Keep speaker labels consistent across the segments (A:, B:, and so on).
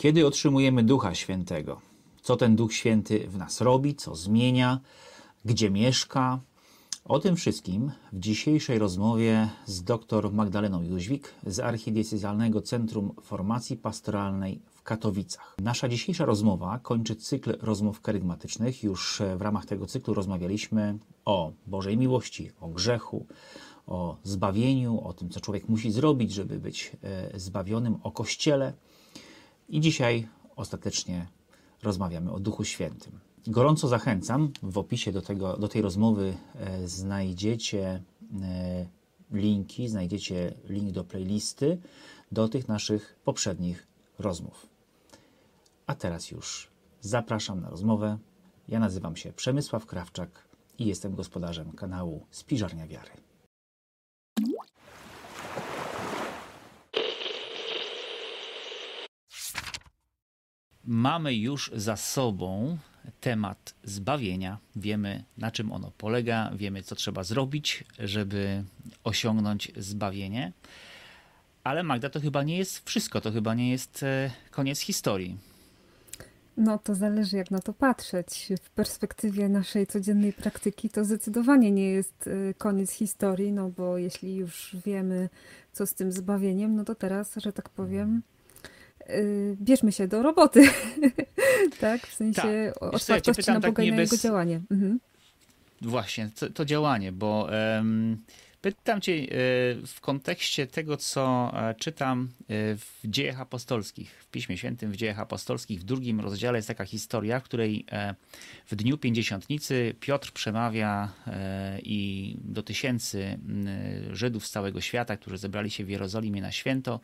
A: Kiedy otrzymujemy Ducha Świętego? Co ten Duch Święty w nas robi, co zmienia, gdzie mieszka? O tym wszystkim w dzisiejszej rozmowie z dr Magdaleną Jóźwik z Archidiecezjalnego Centrum Formacji Pastoralnej w Katowicach. Nasza dzisiejsza rozmowa kończy cykl rozmów karygmatycznych. Już w ramach tego cyklu rozmawialiśmy o Bożej miłości, o grzechu, o zbawieniu, o tym, co człowiek musi zrobić, żeby być e, zbawionym, o Kościele. I dzisiaj ostatecznie rozmawiamy o Duchu Świętym. Gorąco zachęcam. W opisie do, tego, do tej rozmowy e, znajdziecie e, linki, znajdziecie link do playlisty do tych naszych poprzednich rozmów. A teraz już zapraszam na rozmowę. Ja nazywam się Przemysław Krawczak i jestem gospodarzem kanału Spiżarnia Wiary. Mamy już za sobą temat zbawienia. Wiemy, na czym ono polega, wiemy, co trzeba zrobić, żeby osiągnąć zbawienie. Ale Magda, to chyba nie jest wszystko, to chyba nie jest e, koniec historii.
B: No to zależy, jak na to patrzeć. W perspektywie naszej codziennej praktyki to zdecydowanie nie jest e, koniec historii, no bo jeśli już wiemy, co z tym zbawieniem, no to teraz, że tak powiem, bierzmy się do roboty. tak? W sensie tak. otwartości na Boga tak i na jego działanie. Mhm.
A: Właśnie, to, to, działanie, bo um, pytam cię e, w kontekście tego, co e, czytam e, w dziejach apostolskich, w Piśmie Świętym, w dziejach apostolskich, w drugim rozdziale jest taka historia, w której w dniu pięćdziesiątnicy Piotr przemawia i do tysięcy Żydów z całego świata, którzy zebrali się w Jerozolimie na święto,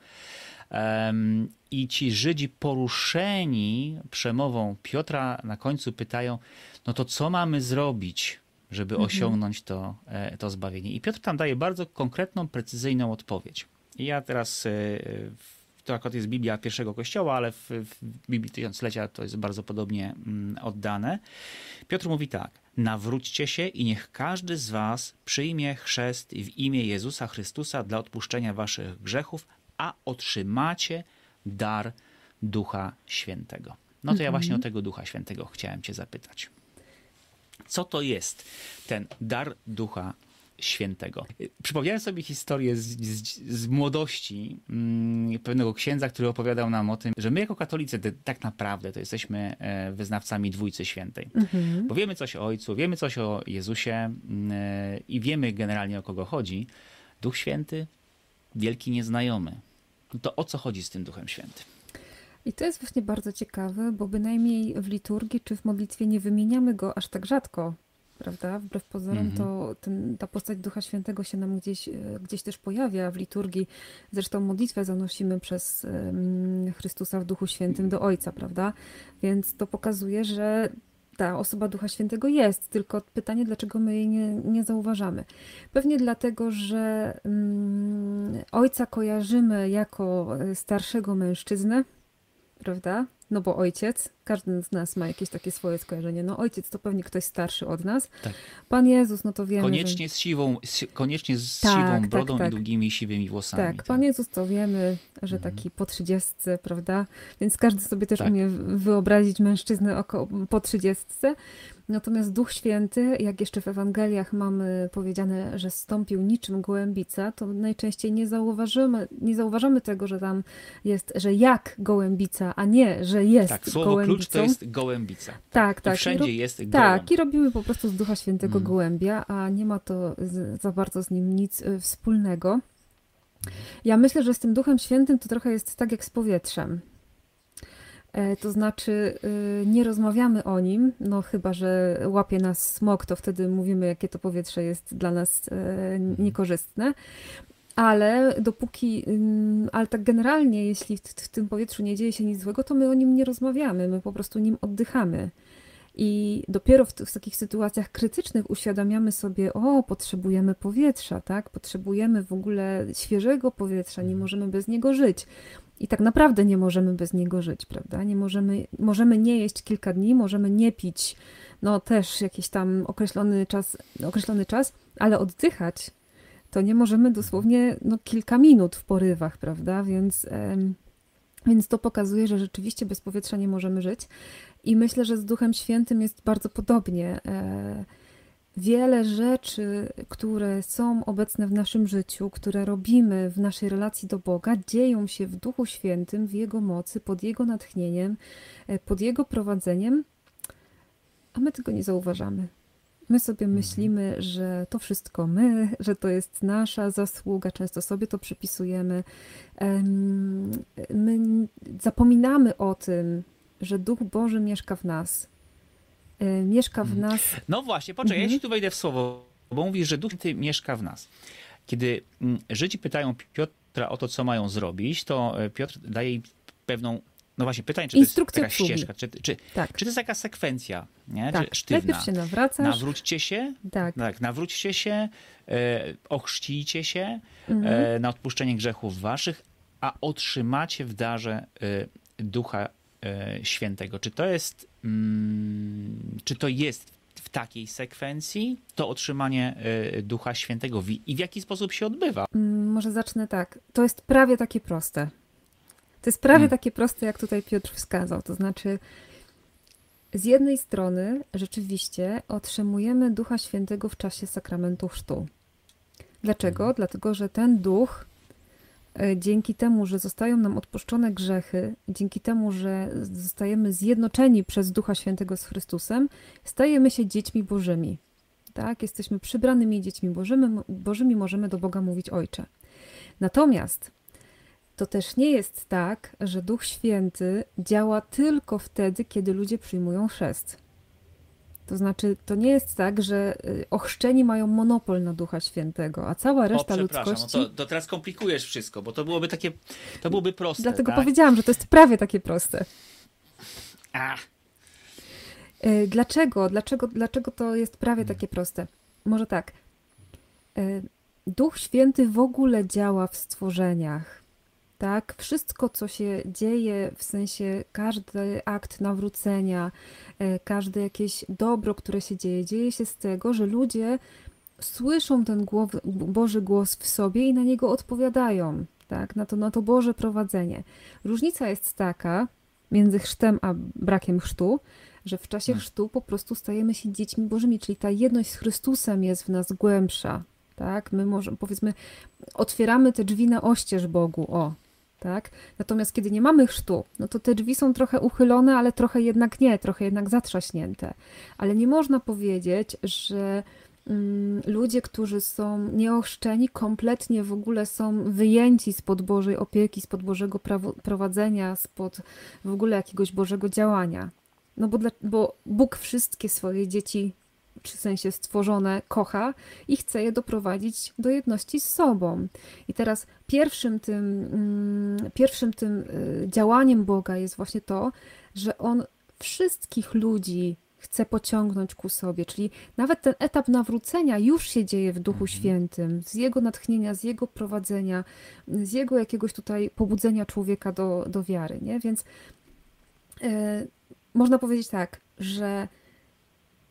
A: i ci Żydzi poruszeni przemową Piotra na końcu pytają, no to co mamy zrobić, żeby mhm. osiągnąć to, e, to zbawienie? I Piotr tam daje bardzo konkretną, precyzyjną odpowiedź. I ja teraz, e, to akurat jest Biblia pierwszego kościoła, ale w, w Biblii Tysiąclecia to jest bardzo podobnie mm, oddane. Piotr mówi tak, nawróćcie się i niech każdy z was przyjmie chrzest w imię Jezusa Chrystusa dla odpuszczenia waszych grzechów, a otrzymacie dar Ducha Świętego. No to ja właśnie o mhm. tego Ducha Świętego chciałem Cię zapytać. Co to jest ten dar Ducha Świętego? Przypomniałem sobie historię z, z, z młodości mm, pewnego księdza, który opowiadał nam o tym, że my jako katolicy tak naprawdę to jesteśmy e, wyznawcami Dwójcy Świętej. Mhm. Bo wiemy coś o Ojcu, wiemy coś o Jezusie mm, e, i wiemy generalnie o kogo chodzi. Duch Święty, wielki nieznajomy to o co chodzi z tym Duchem Świętym?
B: I to jest właśnie bardzo ciekawe, bo bynajmniej w liturgii czy w modlitwie nie wymieniamy go aż tak rzadko, prawda? Wbrew pozorom mm -hmm. to ten, ta postać Ducha Świętego się nam gdzieś, e, gdzieś też pojawia w liturgii. Zresztą modlitwę zanosimy przez Chrystusa w Duchu Świętym do Ojca, prawda? Więc to pokazuje, że ta osoba Ducha Świętego jest, tylko pytanie, dlaczego my jej nie, nie zauważamy. Pewnie dlatego, że mm, ojca kojarzymy jako e, starszego mężczyznę, prawda? No bo ojciec, każdy z nas ma jakieś takie swoje skojarzenie. No ojciec to pewnie ktoś starszy od nas. Tak. Pan Jezus, no to wiemy.
A: Koniecznie
B: że...
A: z siwą, koniecznie z tak, siwą tak, brodą tak, i długimi siwymi włosami.
B: Tak, Pan Jezus to wiemy, że mhm. taki po trzydziestce, prawda? Więc każdy sobie też tak. umie wyobrazić mężczyznę około, po trzydziestce. Natomiast Duch Święty, jak jeszcze w Ewangeliach mamy powiedziane, że stąpił niczym gołębica, to najczęściej nie zauważymy, nie zauważamy tego, że tam jest, że jak gołębica, a nie, że jest
A: Tak, słowo
B: gołębicą.
A: to jest gołębica. Tak,
B: tak. tak.
A: wszędzie jest
B: gołąb. Tak, i robimy po prostu z Ducha Świętego mm. gołębia, a nie ma to z, za bardzo z nim nic y, wspólnego. Ja myślę, że z tym Duchem Świętym to trochę jest tak jak z powietrzem. E, to znaczy, y, nie rozmawiamy o nim, no chyba, że łapie nas smog, to wtedy mówimy, jakie to powietrze jest dla nas e, niekorzystne. Ale dopóki, ale tak generalnie, jeśli w, w tym powietrzu nie dzieje się nic złego, to my o nim nie rozmawiamy, my po prostu nim oddychamy. I dopiero w, w, takich sytuacjach krytycznych uświadamiamy sobie, o, potrzebujemy powietrza, tak? Potrzebujemy w ogóle świeżego powietrza, nie mhm. możemy bez niego żyć. I tak naprawdę nie możemy bez niego żyć, prawda? Nie możemy, możemy nie jeść kilka dni, możemy nie pić, no też jakiś tam określony czas, określony czas, ale oddychać to nie możemy dosłownie no, kilka minut w porywach, prawda? Więc Więc to pokazuje, że rzeczywiście bez powietrza nie możemy żyć. I myślę, że z Duchem Świętym jest bardzo podobnie. E, wiele rzeczy, które są obecne w naszym życiu, które robimy w naszej relacji do Boga, dzieją się w Duchu Świętym, w Jego mocy, pod Jego natchnieniem, e, pod Jego prowadzeniem, a my tego nie zauważamy. My sobie mhm. myślimy, że to wszystko my, że to jest nasza zasługa, często sobie to przypisujemy. My zapominamy o tym, że Duch Boży mieszka w nas. E, mieszka w mhm. nas.
A: No właśnie, poczekaj, mhm. ja ci tu wejdę w słowo, bo mówisz, że Duch Ty mieszka w nas. Kiedy mm, Żydzi pytają Piotra o to, co mają zrobić, to e, Piotr daje im pewną no właśnie, pytanie, czy to jest taka ścieżka, czy, czy, tak. czy to jest taka sekwencja, nie? Tak. Czy sztywna.
B: Najpierw się nawracasz.
A: Nawróćcie się, tak. tak nawróćcie się, e, ochrzcijcie się mhm. e, na odpuszczenie grzechów waszych, a otrzymacie w darze e, Ducha e, Świętego. Czy to jest, mm, czy to jest w takiej sekwencji to otrzymanie e, Ducha Świętego i w jaki sposób się odbywa?
B: Mm, może zacznę tak. To jest prawie takie proste. To jest prawie hmm. takie proste, jak tutaj Piotr wskazał. To znaczy, z jednej strony rzeczywiście otrzymujemy Ducha Świętego w czasie sakramentu chrztu. Dlaczego? Hmm. Dlatego, że ten duch e, dzięki temu, że zostają nam odpuszczone grzechy, dzięki temu, że zostajemy zjednoczeni przez Ducha Świętego z Chrystusem, stajemy się dziećmi Bożymi. Tak? Jesteśmy przybranymi dziećmi Bożymi, Bożymi, możemy do Boga mówić Ojcze. Natomiast to też nie jest tak, że Duch Święty działa tylko wtedy, kiedy ludzie przyjmują chrzest. To znaczy, to nie jest tak, że y, ochrzczeni mają monopol na Ducha Świętego, a cała reszta o, ludzkości...
A: To, to teraz komplikujesz wszystko, bo to byłoby takie, to byłoby proste.
B: Dlatego
A: tak?
B: powiedziałam, że to jest prawie takie proste. Y, dlaczego? Dlaczego, dlaczego to jest prawie hmm. takie proste? Może tak. Y, Duch Święty w ogóle działa w stworzeniach tak? Wszystko, co się dzieje, w sensie każdy akt nawrócenia, e, każde jakieś dobro, które się dzieje, dzieje się z tego, że ludzie słyszą ten Boży głos w sobie i na niego odpowiadają, tak? Na to, na to Boże prowadzenie. Różnica jest taka między chrztem a brakiem chrztu, że w czasie hmm. chrztu po prostu stajemy się dziećmi Bożymi, czyli ta jedność z Chrystusem jest w nas głębsza, tak? My może, powiedzmy, otwieramy te drzwi na oścież Bogu, o, tak? Natomiast kiedy nie mamy chrztu, no to te drzwi są trochę uchylone, ale trochę jednak nie, trochę jednak zatrzaśnięte. Ale nie można powiedzieć, że mm, ludzie, którzy są nieochrzczeni, kompletnie w ogóle są wyjęci spod Bożej opieki, spod Bożego prowadzenia, spod w ogóle jakiegoś Bożego działania. No bo, dla, bo Bóg wszystkie swoje dzieci w sensie stworzone, kocha i chce je doprowadzić do jedności z sobą. I teraz pierwszym tym, mm, pierwszym tym y, działaniem Boga jest właśnie to, że On wszystkich ludzi chce pociągnąć ku sobie, czyli nawet ten etap nawrócenia już się dzieje w Duchu mhm. Świętym, z Jego natchnienia, z Jego prowadzenia, z Jego jakiegoś tutaj pobudzenia człowieka do, do wiary, nie? Więc e, można powiedzieć tak, że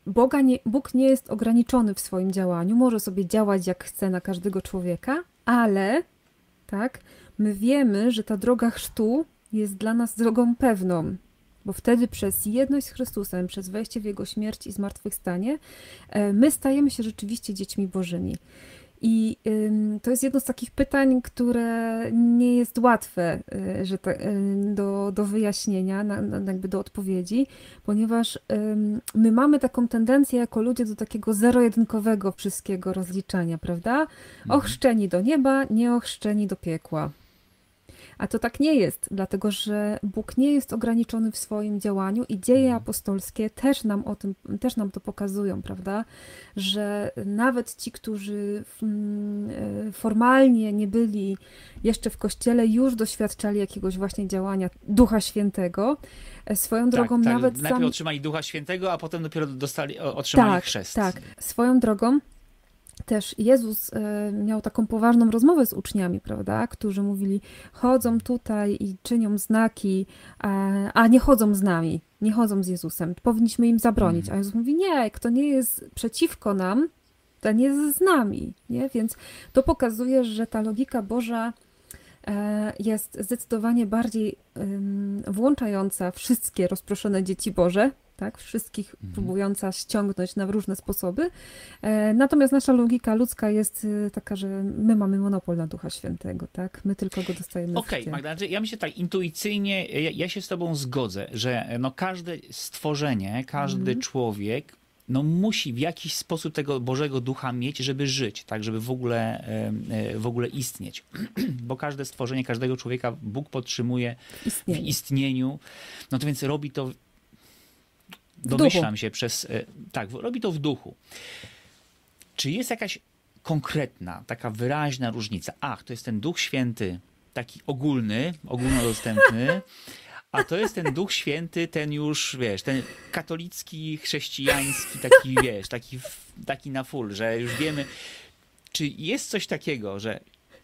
B: Boga nie, Bóg nie jest ograniczony w swoim działaniu, może sobie działać jak chce na każdego człowieka, ale tak, my wiemy, że ta droga chrztu jest dla nas drogą pewną, bo wtedy przez jedność z Chrystusem, przez wejście w Jego śmierć i zmartwychwstanie, e, my stajemy się rzeczywiście dziećmi Bożymi. I to jest jedno z takich pytań, które nie jest łatwe y, że do, do wyjaśnienia, jakby do odpowiedzi, ponieważ my mamy taką tendencję jako ludzie do takiego zero-jedynkowego wszystkiego rozliczania, prawda? Mhm. Ochrzczeni do nieba, nieochrzczeni do piekła. A to tak nie jest, dlatego że Bóg nie jest ograniczony w swoim działaniu i dzieje mhm. apostolskie też nam o tym, też nam to pokazują, prawda? Że nawet ci, którzy mm, e, formalnie nie byli jeszcze w kościele, już doświadczali jakiegoś właśnie działania Ducha Świętego. E, swoją tak, drogą
A: tak,
B: nawet.
A: Najpierw
B: sam...
A: otrzymali Ducha Świętego, a potem dopiero dostali, otrzymali
B: tak,
A: chrzest.
B: Tak, swoją drogą też Jezus e, miał taką poważną rozmowę z uczniami, prawda, którzy mówili, chodzą tutaj i czynią znaki, a nie chodzą z nami, nie chodzą z Jezusem, powinniśmy im zabronić. A Jezus mówi, nie, kto nie jest przeciwko nam, ten jest z nami, nie? Więc to pokazuje, że ta logika Boża e, jest zdecydowanie bardziej włączająca wszystkie rozproszone dzieci Boże, tak, wszystkich mhm. próbująca ściągnąć na różne sposoby. E, natomiast nasza logika ludzka jest e, taka, że my mamy monopol na Ducha Świętego, tak? My tylko go dostajemy
A: Okej, okay, Magda, ja myślę tak, intuicyjnie, ja, ja, się z tobą zgodzę, że no każde stworzenie, każdy mhm. człowiek no musi w jakiś sposób tego Bożego Ducha mieć, żeby żyć, tak, żeby w ogóle, e, w ogóle istnieć. Bo każde stworzenie, każdego człowieka Bóg podtrzymuje w istnieniu. No to więc robi to domyślam się przez. E, tak, robi to w duchu. Czy jest jakaś konkretna, taka wyraźna różnica? Ach, to jest ten Duch Święty, taki ogólny, ogólnodostępny. A to jest ten Duch Święty, ten już, wiesz, ten katolicki, chrześcijański, taki, wiesz, taki, taki na full, że już wiemy, czy jest coś takiego, że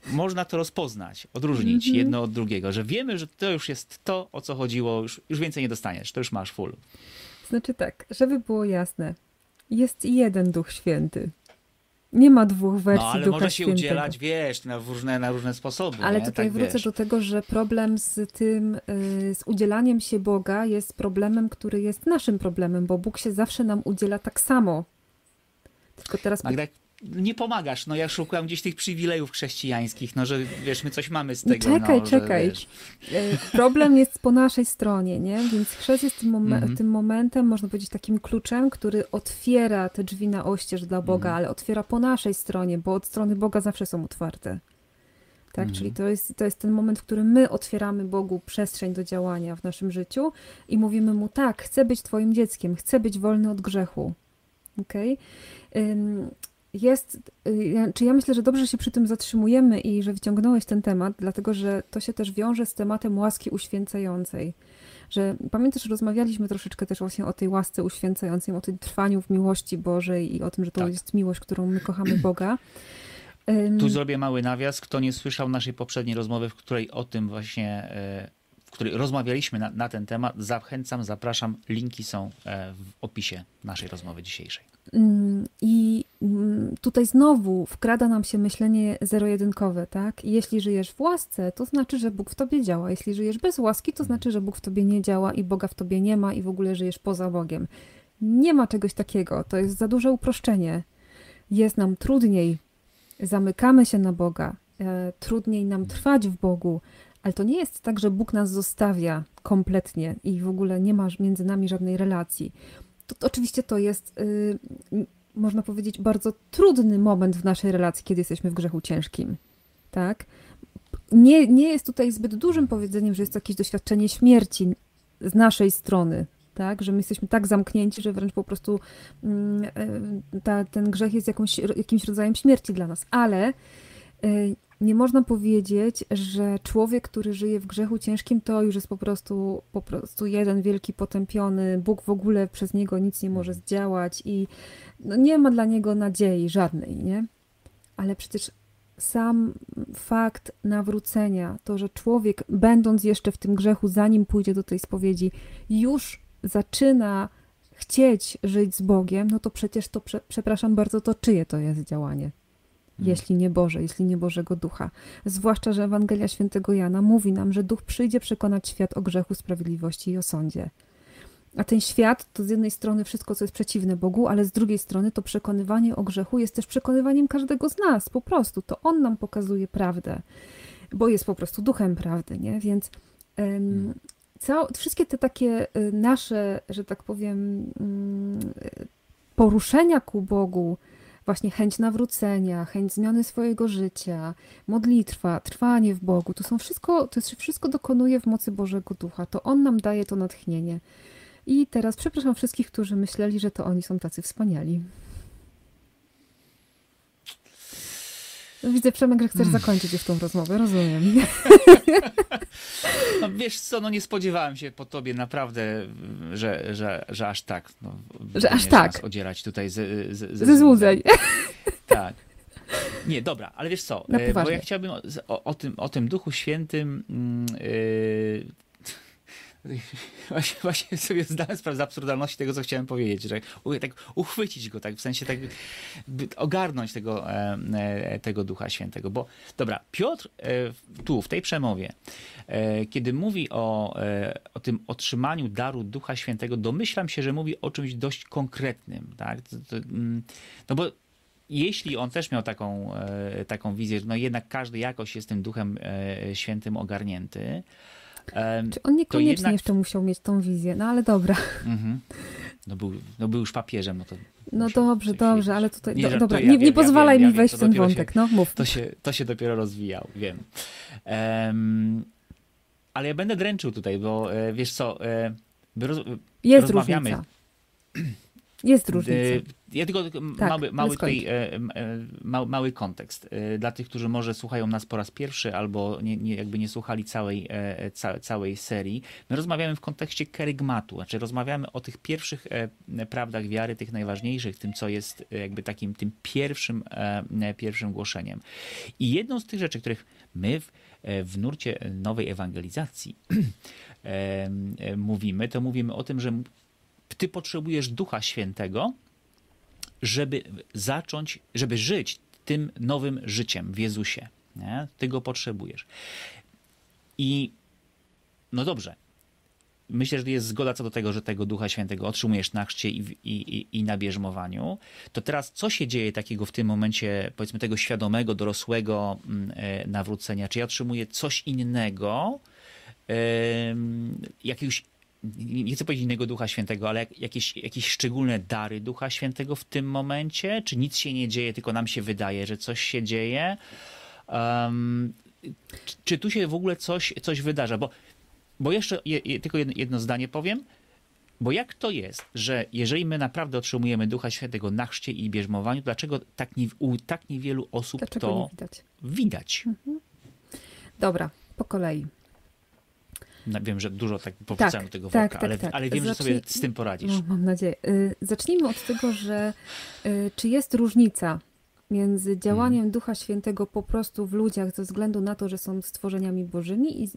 A: można to rozpoznać, odróżnić mm -hmm. jedno od drugiego, że wiemy, że to już jest to, o co chodziło, już, już więcej nie dostaniesz, to już masz full.
B: Znaczy tak, żeby było jasne, jest jeden Duch Święty. Nie ma dwóch wersji no, ale Ducha
A: może się
B: Świętego.
A: udzielać, wiesz, na różne, na różne sposoby.
B: Ale
A: nie?
B: tutaj
A: tak,
B: wrócę
A: wiesz.
B: do tego, że problem z tym, y, z udzielaniem się Boga jest problemem, który jest naszym problemem, bo Bóg się zawsze nam udziela tak samo.
A: Tylko teraz... Magda, nie pomagasz. No ja szukam gdzieś tych przywilejów chrześcijańskich, no że wiesz, my coś mamy z tego.
B: Czekaj,
A: no,
B: czekaj. Że, e, Problem jest po naszej stronie, nie? Więc chrzest jest tym, mom mm -hmm. tym, momentem, można powiedzieć, takim kluczem, który otwiera te drzwi na oścież dla Boga, mm -hmm. ale otwiera po naszej stronie, bo od strony Boga zawsze są otwarte. Tak, -hmm. czyli to jest, to jest ten moment, w którym my otwieramy Bogu przestrzeń do działania w naszym życiu i mówimy mu tak, chcę być Twoim dzieckiem, chcę być wolny od grzechu. Okay? Jest, y, czy ja myślę, że dobrze się przy tym zatrzymujemy i że wyciągnąłeś ten temat, dlatego że to się też wiąże z tematem łaski uświęcającej. Że pamiętasz, rozmawialiśmy troszeczkę też właśnie o tej łasce uświęcającej, o tym trwaniu w miłości Bożej i o tym, że to tak. jest miłość, którą my kochamy Boga.
A: Tu zrobię mały nawias. Kto nie słyszał naszej poprzedniej rozmowy, w której o tym właśnie e, w której rozmawialiśmy na, na, ten temat, zachęcam, zapraszam. Linki są e, w opisie naszej rozmowy dzisiejszej.
B: Mm, I mm, tutaj znowu wkrada nam się myślenie zero-jedynkowe, tak? Jeśli żyjesz w łasce, to znaczy, że Bóg w tobie działa. Jeśli żyjesz bez łaski, to znaczy, że Bóg w tobie nie działa i Boga w tobie nie ma i w ogóle żyjesz poza Bogiem. Nie ma czegoś takiego. To jest za duże uproszczenie. Jest nam trudniej, zamykamy się na Boga, e, trudniej nam trwać w Bogu, ale to nie jest tak, że Bóg nas zostawia kompletnie i w ogóle nie ma między nami żadnej relacji to, to oczywiście to jest, yy, można powiedzieć, bardzo trudny moment w naszej relacji, kiedy jesteśmy w grzechu ciężkim. Tak? Nie, nie jest tutaj zbyt dużym powiedzeniem, że jest jakieś doświadczenie śmierci z naszej strony, tak? Że my jesteśmy tak zamknięci, że wręcz po prostu mm, e, ta, ten grzech jest jakąś, jakimś rodzajem śmierci dla nas. Ale y, nie można powiedzieć, że człowiek, który żyje w grzechu ciężkim, to już jest po prostu, po prostu jeden wielki potępiony, Bóg w ogóle przez niego nic nie może zdziałać i no nie ma dla niego nadziei żadnej, nie? Ale przecież sam fakt nawrócenia, to, że człowiek, będąc jeszcze w tym grzechu, zanim pójdzie do tej spowiedzi, już zaczyna chcieć żyć z Bogiem, no to przecież to, przepraszam bardzo, to czyje to jest działanie? Mhm. jeśli nie Boże, jeśli nie Bożego Ducha. Zwłaszcza, że Ewangelia Świętego Jana mówi nam, że Duch przyjdzie przekonać świat o grzechu, sprawiedliwości i o sądzie. A ten świat to z jednej strony wszystko, co jest przeciwne Bogu, ale z drugiej strony to przekonywanie o grzechu jest też przekonywaniem każdego z nas, po prostu. To On nam pokazuje prawdę, bo jest po prostu duchem prawdy, nie? Więc um, cał, wszystkie te takie y, nasze, że tak powiem, um, poruszenia ku Bogu, właśnie chęć nawrócenia, chęć zmiany swojego życia, modlitwa, trwanie w Bogu, to są wszystko, to się wszystko dokonuje w mocy Bożego Ducha. To On nam daje to natchnienie. I teraz przepraszam wszystkich, którzy myśleli, że to oni są tacy wspaniali. Widzę, Przemek, że chcesz hmm. zakończyć już tą rozmowę, rozumiem.
A: No wiesz co, no nie spodziewałem się po tobie naprawdę, że, że, że aż tak. No,
B: że aż tak.
A: odzierać tutaj z,
B: z, ze złudzeń.
A: Tak. Nie, dobra, ale wiesz co, e, bo ja chciałbym o, o, tym, o tym Duchu Świętym yy, Właśnie, właśnie sobie zdałem sprawę z absurdalności tego, co chciałem powiedzieć, że tak uchwycić go, tak w sensie tak ogarnąć tego, e, e, tego Ducha Świętego. Bo dobra, Piotr e, tu, w tej przemowie, kiedy mówi o, o tym otrzymaniu daru Ducha Świętego, domyślam się, że mówi o czymś dość konkretnym, tak? Mm, no bo jeśli on też miał taką, taką wizję, że no jednak każdy jakoś jest tym Duchem Świętym ogarnięty,
B: czy on niekoniecznie jednak... jeszcze musiał mieć tą wizję, no ale dobra. Mhm.
A: No, był, no był już papieżem, no to...
B: No dobrze, dobrze, ale tutaj... Nie, do, dobra, nie, nie pozwalaj ja mi wejść w ten wątek, się, no mów.
A: To się, to się dopiero rozwijał, wiem. Um, ale ja będę dręczył tutaj, bo e, wiesz co, e, roz,
B: Jest rozmawiamy... Różnica. Jest różnica.
A: Ja tylko tak, mały, mały, tutaj, e, mały, mały kontekst. E, dla tych, którzy może słuchają nas po raz pierwszy albo nie, nie, jakby nie słuchali całej, e, ca, całej serii, my rozmawiamy w kontekście kerygmatu, znaczy rozmawiamy o tych pierwszych prawdach wiary, tych najważniejszych, tym, co jest jakby takim tym pierwszym, pierwszym głoszeniem. I jedną z tych rzeczy, których my w, w nurcie nowej ewangelizacji mówimy, to mówimy o tym, że ty potrzebujesz Ducha Świętego, żeby zacząć, żeby żyć tym nowym życiem w Jezusie. Nie? Ty go potrzebujesz. I no dobrze. Myślę, że jest zgoda co do tego, że tego Ducha Świętego otrzymujesz na chrzcie i, i, i na bierzmowaniu. To teraz co się dzieje takiego w tym momencie, powiedzmy, tego świadomego, dorosłego mm, e, nawrócenia? Czy ja otrzymuję coś innego, jakiegoś nie chcę powiedzieć innego Ducha Świętego, ale jakieś, jakieś szczególne dary Ducha Świętego w tym momencie? Czy nic się nie dzieje, tylko nam się wydaje, że coś się dzieje? Um, czy tu się w ogóle coś, coś wydarza? Bo, bo jeszcze je, tylko jedno, jedno zdanie powiem. Bo jak to jest, że jeżeli my naprawdę otrzymujemy Ducha Świętego na chrzcie i bierzmowaniu, dlaczego tak nie, u tak niewielu osób dlaczego to widać? widać? Mhm.
B: Dobra, po kolei.
A: Wiem, że dużo tak powracałem tak, tego worka, tak, tak, ale, tak. ale wiem, Zacznij... że sobie z tym poradzisz. No,
B: mam nadzieję. Y, zacznijmy od tego, że y, czy jest różnica między działaniem hmm. Ducha Świętego po prostu w ludziach ze względu na to, że są stworzeniami bożymi i,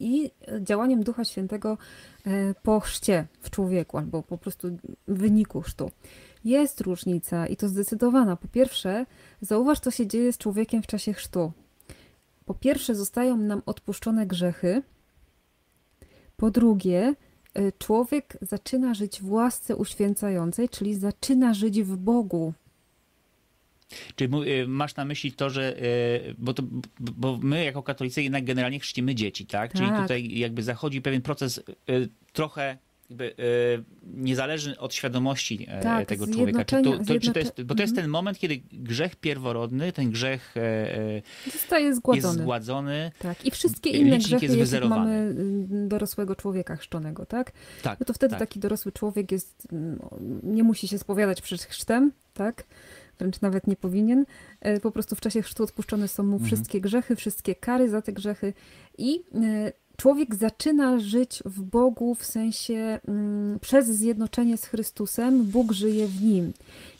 B: i działaniem Ducha Świętego y, po chrzcie w człowieku albo po prostu w wyniku chrztu. Jest różnica i to zdecydowana. Po pierwsze, zauważ, co się dzieje z człowiekiem w czasie chrztu. Po pierwsze, zostają nam odpuszczone grzechy, po drugie, y, człowiek zaczyna żyć w łasce uświęcającej, czyli zaczyna żyć w Bogu.
A: Czy y, masz na myśli to, że. Y, bo, to, bo my jako katolicy jednak generalnie chrzcimy dzieci, tak? tak? Czyli tutaj jakby zachodzi pewien proces trochę jakby, e, niezależny od świadomości e, tak, tego człowieka. Czy to, to, czy to jest, bo to jest mhm. ten moment, kiedy grzech pierworodny, ten grzech e, Zostaje zgładzony. jest zgładzony.
B: Tak, i wszystkie inne grzechy, jest jeśli mamy mm, dorosłego człowieka chrzczonego, tak? tak no to wtedy tak. taki dorosły człowiek jest, mm, nie musi się spowiadać przed chrztem, tak? wręcz nawet nie powinien. Po prostu w czasie chrztu odpuszczone są mu mhm. wszystkie grzechy, wszystkie kary za te grzechy i człowiek zaczyna żyć w Bogu w sensie mm, przez zjednoczenie z Chrystusem, Bóg żyje w nim.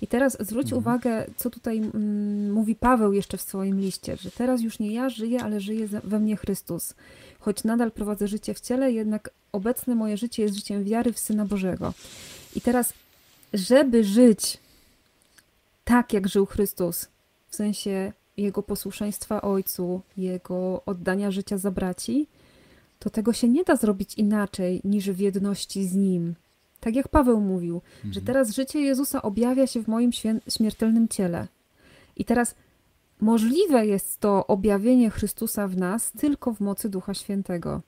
B: I teraz zwróć mhm. uwagę, co tutaj mm, mówi Paweł jeszcze w swoim liście, że teraz już nie ja żyję, ale żyje we mnie Chrystus. Choć nadal prowadzę życie w ciele, jednak obecne moje życie jest życiem wiary w Syna Bożego. I teraz, żeby żyć tak, jak żył Chrystus, w sensie jego posłuszeństwa Ojcu, jego oddania życia za braci, to tego się nie da zrobić inaczej niż w jedności z Nim. Tak jak Paweł mówił, mhm. że teraz życie Jezusa objawia się w moim śmiertelnym ciele. I teraz możliwe jest to objawienie Chrystusa w nas tylko w mocy Ducha Świętego.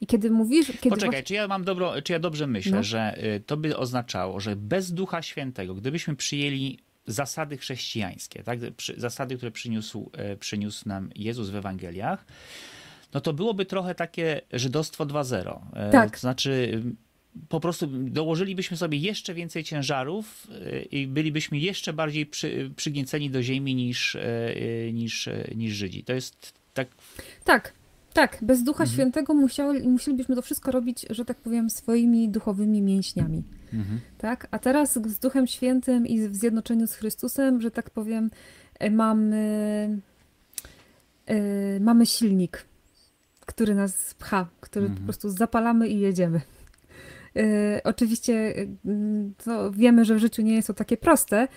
B: I kiedy mówisz. Kiedy
A: Poczekaj, właśnie... czy ja mam dobro, czy ja dobrze myślę, no. że y, to by oznaczało, że bez Ducha Świętego, gdybyśmy przyjęli zasady chrześcijańskie, tak? zasady, które przyniósł, y, przyniósł nam Jezus w Ewangeliach, no to byłoby trochę takie żydostwo 2.0. E, tak. To znaczy po prostu dołożylibyśmy sobie jeszcze więcej ciężarów e, i bylibyśmy jeszcze bardziej przy, przygnieceni do ziemi niż, e, niż, niż Żydzi. To jest tak...
B: Tak, tak. Bez Ducha mhm. Świętego musiały, musielibyśmy to wszystko robić, że tak powiem, swoimi duchowymi mięśniami. Mhm. Tak? A teraz z Duchem Świętym i w zjednoczeniu z Chrystusem, że tak powiem, mamy, mamy silnik który nas pcha, który mhm. po prostu zapalamy i jedziemy. Yy, oczywiście yy, wiemy, że w życiu nie jest to takie proste,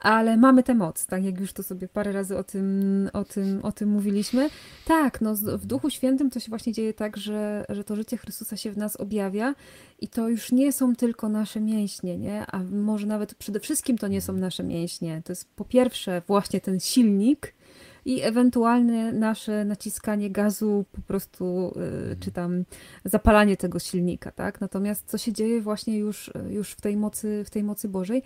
B: ale mamy tę moc, tak jak już to sobie parę razy o tym, o tym, o tym mówiliśmy. Tak, no w Duchu Świętym to się właśnie dzieje tak, że, że to życie Chrystusa się w nas objawia i to już nie są tylko nasze mięśnie, nie? A może nawet przede wszystkim to nie są nasze mięśnie. To jest po pierwsze właśnie ten silnik, i ewentualne nasze naciskanie gazu, po prostu, y, czy tam zapalanie tego silnika, tak? Natomiast co się dzieje właśnie już, już w tej mocy, w tej mocy Bożej?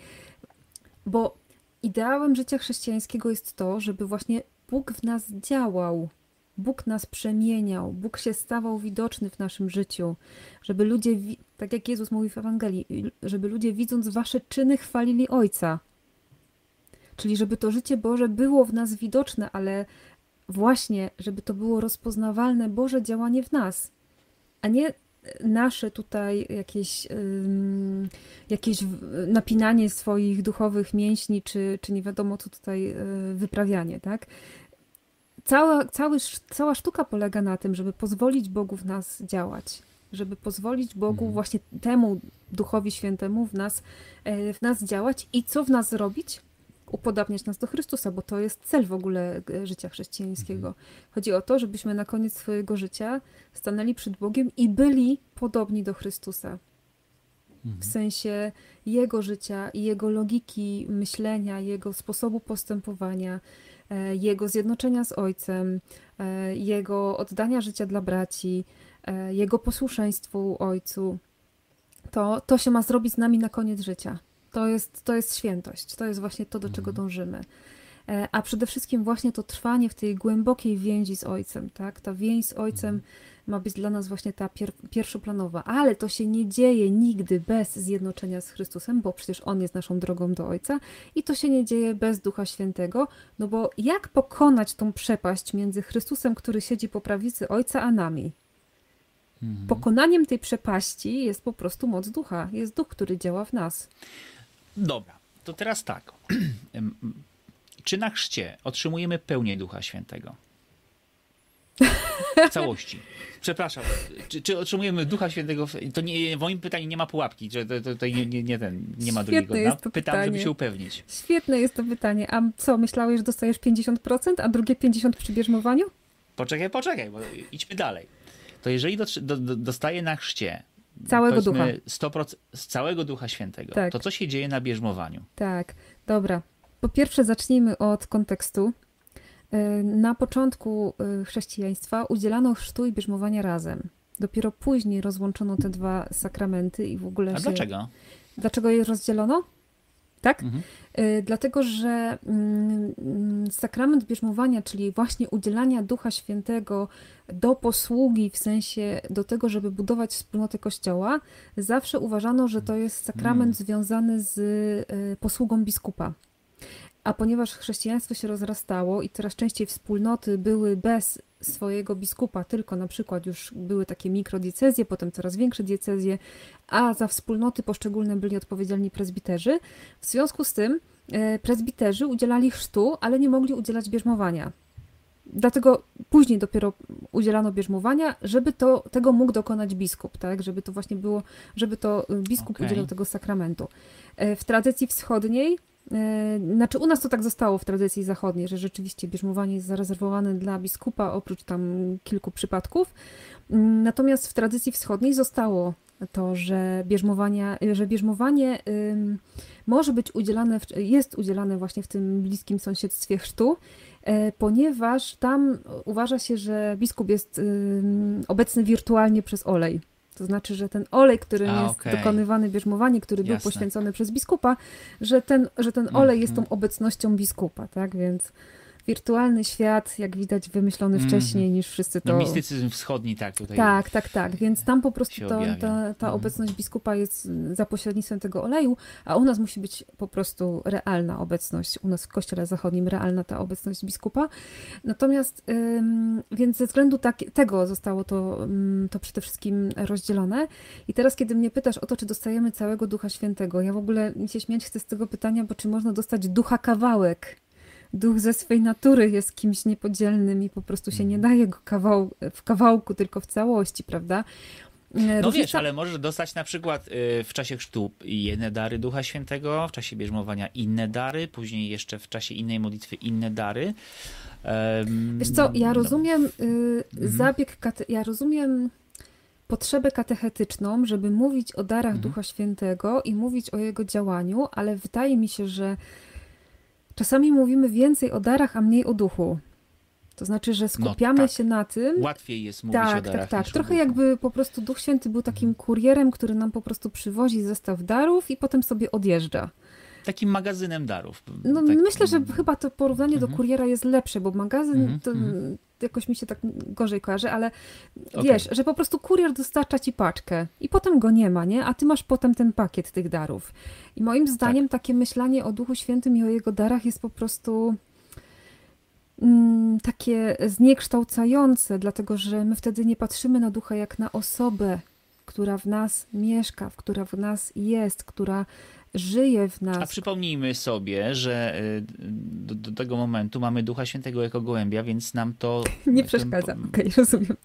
B: Bo ideałem życia chrześcijańskiego jest to, żeby właśnie Bóg w nas działał. Bóg nas przemieniał, Bóg się stawał widoczny w naszym życiu, żeby ludzie, tak jak Jezus mówi w Ewangelii, żeby ludzie widząc wasze czyny chwalili Ojca. Czyli żeby to życie Boże było w nas widoczne, ale właśnie, żeby to było rozpoznawalne Boże działanie w nas, a nie nasze tutaj jakieś, jakieś napinanie swoich duchowych mięśni, czy, czy nie wiadomo co tutaj y, wyprawianie, tak? Cała, cały, cała sztuka polega na tym, żeby pozwolić Bogu w nas działać, żeby pozwolić Bogu, mhm. właśnie temu Duchowi Świętemu w nas, e, w nas działać i co w nas zrobić? Upodabniać nas do Chrystusa, bo to jest cel w ogóle e, życia chrześcijańskiego. Mhm. Chodzi o to, żebyśmy na koniec swojego życia stanęli przed Bogiem i byli podobni do Chrystusa. Mhm. W sensie Jego życia i Jego logiki myślenia, Jego sposobu postępowania, e, Jego zjednoczenia z Ojcem, e, Jego oddania życia dla braci, Jego posłuszeństwu Ojcu. To, to się ma zrobić z nami na koniec życia. To jest, to jest świętość, to jest właśnie to, do czego mhm. dążymy. E, a przede wszystkim właśnie to trwanie w tej głębokiej więzi z Ojcem, tak? Ta więź z Ojcem mhm. ma być dla nas właśnie ta pier pierwszoplanowa, ale to się nie dzieje nigdy bez zjednoczenia z Chrystusem, bo przecież On jest naszą drogą do Ojca i to się nie dzieje bez Ducha Świętego, no bo jak pokonać tą przepaść między Chrystusem, który siedzi po prawicy Ojca, a nami? Mhm. Pokonaniem tej przepaści jest po prostu moc Ducha, jest Duch, który działa w nas.
A: Dobra, to teraz tak. Czy na chrzcie otrzymujemy pełnię Ducha Świętego? W całości. Przepraszam. Czy, czy, otrzymujemy Ducha Świętego? To nie, w moim pytaniu nie ma pułapki, że to, to, to nie, nie, nie, ten, nie ma Świetne drugiego dna. Pytam, pytanie. żeby się upewnić.
B: Świetne jest to pytanie. A co, myślałeś, że dostajesz 50%, a drugie 50% przy bierzmowaniu?
A: Poczekaj, poczekaj, bo idźmy dalej. To jeżeli do, do, dostaję na chrzcie
B: Całego ducha.
A: 100% z całego Ducha Świętego. Tak. To co się dzieje na bierzmowaniu?
B: Tak, dobra. Po pierwsze zacznijmy od kontekstu. E, na początku e, chrześcijaństwa udzielano chrztu i bierzmowania razem. Dopiero później rozłączono te dwa sakramenty i w ogóle
A: A
B: się...
A: dlaczego?
B: Dlaczego je rozdzielono? Tak? Mhm. Y, dlatego, że mm, sakrament bierzmowania, czyli właśnie udzielania Ducha Świętego do posługi, w sensie do tego, żeby budować wspólnotę Kościoła, zawsze uważano, że to jest sakrament mm. związany z y, posługą biskupa. A ponieważ chrześcijaństwo się rozrastało i coraz częściej wspólnoty były bez swojego biskupa, tylko na przykład już były takie mikrodiecezje, potem coraz większe diecezje, a za wspólnoty poszczególne byli odpowiedzialni prezbiterzy. W związku z tym e, prezbiterzy udzielali chrztu, ale nie mogli udzielać bierzmowania. Dlatego później dopiero udzielano bierzmowania, żeby to, tego mógł dokonać biskup, tak? Żeby to właśnie było, żeby to biskup okay. udzielał tego sakramentu. E, w tradycji wschodniej E, znaczy u nas to tak zostało w tradycji zachodniej, że rzeczywiście bierzmowanie jest zarezerwowane dla biskupa, oprócz tam kilku przypadków. Mm, natomiast w tradycji wschodniej zostało to, że bierzmowanie, że bierzmowanie może być udzielane, jest udzielane właśnie w tym bliskim sąsiedztwie chrztu, e, ponieważ tam uważa się, że biskup jest obecny wirtualnie przez olej. To znaczy, że ten olej, którym A, jest okay. dokonywany bierzmowanie, który Jasne. był poświęcony przez biskupa, że ten, że ten olej mm, jest tą obecnością biskupa, tak? Więc wirtualny świat, jak widać, wymyślony mm. wcześniej niż wszyscy to...
A: No, mistycyzm wschodni, tak, tutaj.
B: Tak, tak, tak, więc tam po prostu to, ta, ta mm. obecność biskupa jest za pośrednictwem tego oleju, a u nas musi być po prostu realna obecność, u nas w kościele zachodnim realna ta obecność biskupa. Natomiast, ym, więc ze względu tak, tego zostało to, ym, to przede wszystkim rozdzielone. I teraz, kiedy mnie pytasz o to, czy dostajemy całego Ducha Świętego, ja w ogóle się śmiać chcę z tego pytania, bo czy można dostać ducha kawałek, duch ze swej natury jest kimś niepodzielnym i po prostu się nie daje go kawał, w kawałku, tylko w całości, prawda?
A: E, no wiesz, ale możesz dostać na przykład y, w czasie chrztu jedne dary Ducha Świętego, w czasie bierzmowania inne dary, później jeszcze w czasie innej modlitwy inne dary.
B: Wiesz co, ja no. rozumiem y, mhm. zabieg, ja rozumiem potrzebę katechetyczną, żeby mówić o darach mhm. Ducha Świętego i mówić o jego działaniu, ale wydaje mi się, że czasami mówimy więcej o darach, a mniej o duchu. To znaczy, że no skupiamy no, tak. się na tym.
A: Łatwiej jest mówić tak, o darach. Tak, tak.
B: Trochę jakby po prostu Duch Święty był takim mhm. kurierem, który nam po prostu przywozi zestaw darów i potem sobie odjeżdża.
A: Takim magazynem darów.
B: No myślę, że chyba to porównanie mhm. do kuriera jest lepsze, bo magazyn mhm. to mhm. Jakoś mi się tak gorzej kojarzy, ale okay. wiesz, że po prostu kurier dostarcza ci paczkę i potem go nie ma, nie? A ty masz potem ten pakiet tych darów. I moim zdaniem tak. takie myślenie o Duchu Świętym i o jego darach jest po prostu Mm, takie zniekształcające, dlatego że my wtedy nie patrzymy na ducha jak na osobę, która w nas mieszka, która w nas jest, która żyje w nas.
A: A przypomnijmy sobie, że y, do, do tego momentu mamy Ducha Świętego jako gołębia, więc nam to...
B: Nie przeszkadza, okej, okay, rozumiem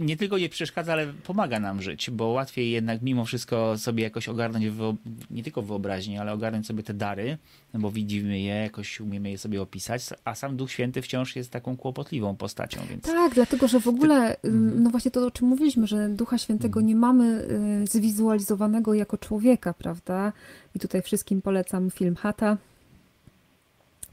A: nie tylko nie przeszkadza, ale pomaga nam żyć, bo łatwiej jednak mimo wszystko sobie jakoś ogarnąć, nie tylko wyobraźnię, ale ogarnąć sobie te dary, bo widzimy je, jakoś umiemy je sobie opisać, a sam Duch Święty wciąż jest taką kłopotliwą postacią. Więc...
B: Tak, dlatego, że w ogóle, Ty... Mhm. no właśnie to, o czym mówiliśmy, że Ducha Świętego mhm. nie mamy y, zwizualizowanego jako człowieka, prawda? I tutaj wszystkim polecam film Hata,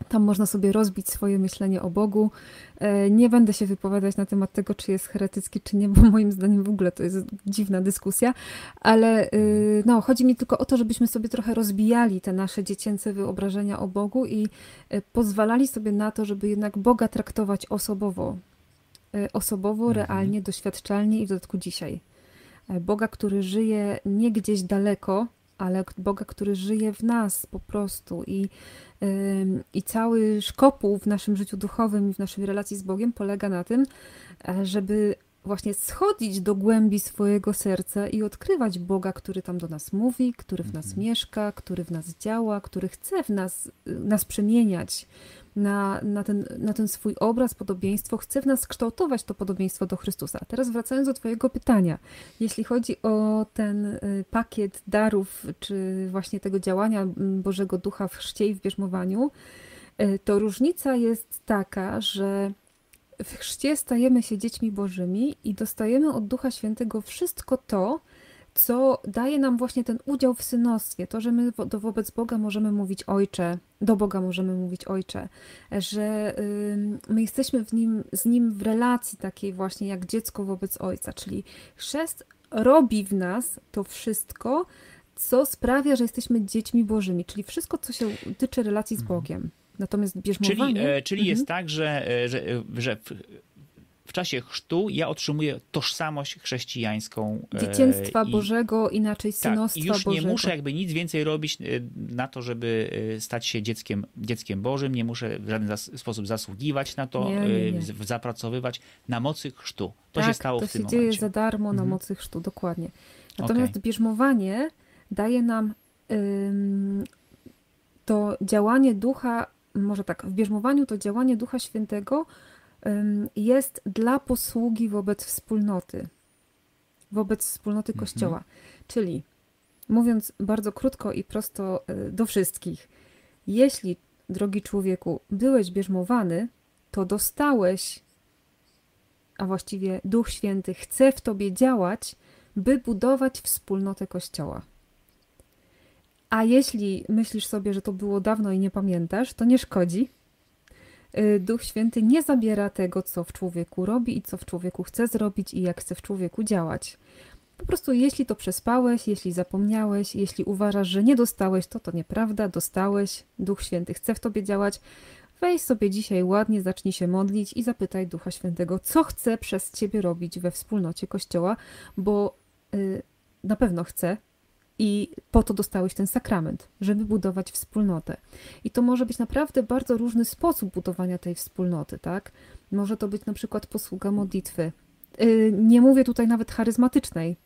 B: tam można sobie rozbić swoje myślenie o Bogu. E, nie będę się wypowiadać na temat tego, czy jest heretycki, czy nie, bo moim zdaniem w ogóle to jest dziwna dyskusja, ale y, no, chodzi mi tylko o to, żebyśmy sobie trochę rozbijali te nasze dziecięce wyobrażenia o Bogu i y, pozwalali sobie na to, żeby jednak Boga traktować osobowo. Osobowo, mhm. realnie, doświadczalnie i w dodatku dzisiaj. E, Boga, który żyje nie gdzieś daleko, ale Boga, który żyje w nas po prostu i i cały szkopuł w naszym życiu duchowym i w naszej relacji z Bogiem polega na tym, e, żeby właśnie schodzić do głębi swojego serca i odkrywać Boga, który tam do nas mówi, który w nas mhm. mieszka, który w nas działa, który chce w nas, nas przemieniać, na, na, ten, na ten swój obraz, podobieństwo, chce w nas kształtować to podobieństwo do Chrystusa. Teraz wracając do Twojego pytania, jeśli chodzi o ten y, pakiet darów, czy właśnie tego działania Bożego Ducha w chrzcie i w bierzmowaniu, y, to różnica jest taka, że w chrzcie stajemy się dziećmi Bożymi i dostajemy od Ducha Świętego wszystko to, co daje nam właśnie ten udział w synostwie, to, że my wo wobec Boga możemy mówić Ojcze, do Boga możemy mówić Ojcze, że y, my jesteśmy w nim, z Nim w relacji takiej właśnie jak dziecko wobec Ojca, czyli chrzest robi w nas to wszystko, co sprawia, że jesteśmy dziećmi Bożymi, czyli wszystko, co się tyczy relacji z mhm. Bogiem. Natomiast bierzmowanie...
A: Czyli, e, czyli mhm. jest tak, że, e, że, że w czasie chrztu ja otrzymuję tożsamość chrześcijańską.
B: E, Dzieciństwa i, Bożego, inaczej synostwa
A: tak, i już
B: Bożego.
A: nie muszę jakby nic więcej robić e, na to, żeby e, stać się dzieckiem, dzieckiem Bożym, nie muszę w żaden zas sposób zasługiwać na to, nie, nie, nie. zapracowywać na mocy chrztu. To tak, się stało
B: to
A: w tym
B: momencie. to się dzieje za darmo mhm. na mocy chrztu, dokładnie. Natomiast okay. bierzmowanie daje nam ym, to działanie ducha, może tak, w bierzmowaniu to działanie Ducha Świętego jest dla posługi wobec wspólnoty, wobec wspólnoty mhm. Kościoła. Czyli, mówiąc bardzo krótko i prosto e, do wszystkich, jeśli, drogi człowieku, byłeś bierzmowany, to dostałeś, a właściwie Duch Święty chce w tobie działać, by budować wspólnotę Kościoła. A jeśli myślisz sobie, że to było dawno i nie pamiętasz, to nie szkodzi, Y, Duch Święty nie zabiera tego, co w człowieku robi i co w człowieku chce zrobić i jak chce w człowieku działać. Po prostu jeśli to przespałeś, jeśli zapomniałeś, jeśli uważasz, że nie dostałeś, to to nieprawda, dostałeś, Duch Święty chce w tobie działać. Weź sobie dzisiaj ładnie, zacznij się modlić i zapytaj Ducha Świętego, co chce przez ciebie robić we wspólnocie Kościoła, bo yy, na pewno chce, i po to dostałeś ten sakrament, żeby budować wspólnotę. I to może być naprawdę bardzo różny sposób budowania tej wspólnoty, tak? Może to być na przykład posługa modlitwy. Y, nie mówię tutaj nawet charyzmatycznej.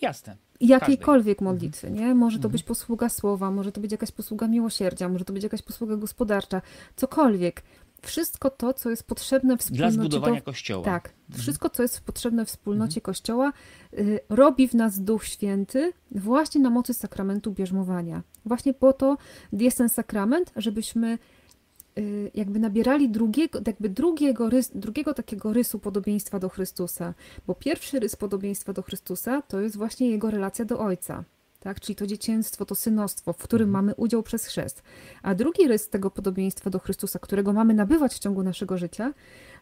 A: Jasne.
B: jakiejkolwiek mhm. modlitwy, nie? Może to mhm. być posługa słowa, może to być jakaś posługa miłosierdzia, może to być jakaś posługa gospodarcza, cokolwiek. Wszystko to, co jest potrzebne w
A: wspólnocie... Dla zbudowania do... Kościoła.
B: Tak. Mhm. Wszystko, co jest potrzebne wspólnocie Kościoła, y, robi w nas Duch Święty właśnie na mocy sakramentu bierzmowania. Właśnie po to jest ten sakrament, żebyśmy Y, jakby nabierali drugiego, jakby drugiego, rys, drugiego takiego rysu podobieństwa do Chrystusa. Bo pierwszy rys podobieństwa do Chrystusa to jest właśnie jego relacja do Ojca. Tak? Czyli to dzieciństwo, to synostwo, w którym mhm. mamy udział przez chrzest. A drugi rys tego podobieństwa do Chrystusa, którego mamy nabywać w ciągu naszego życia,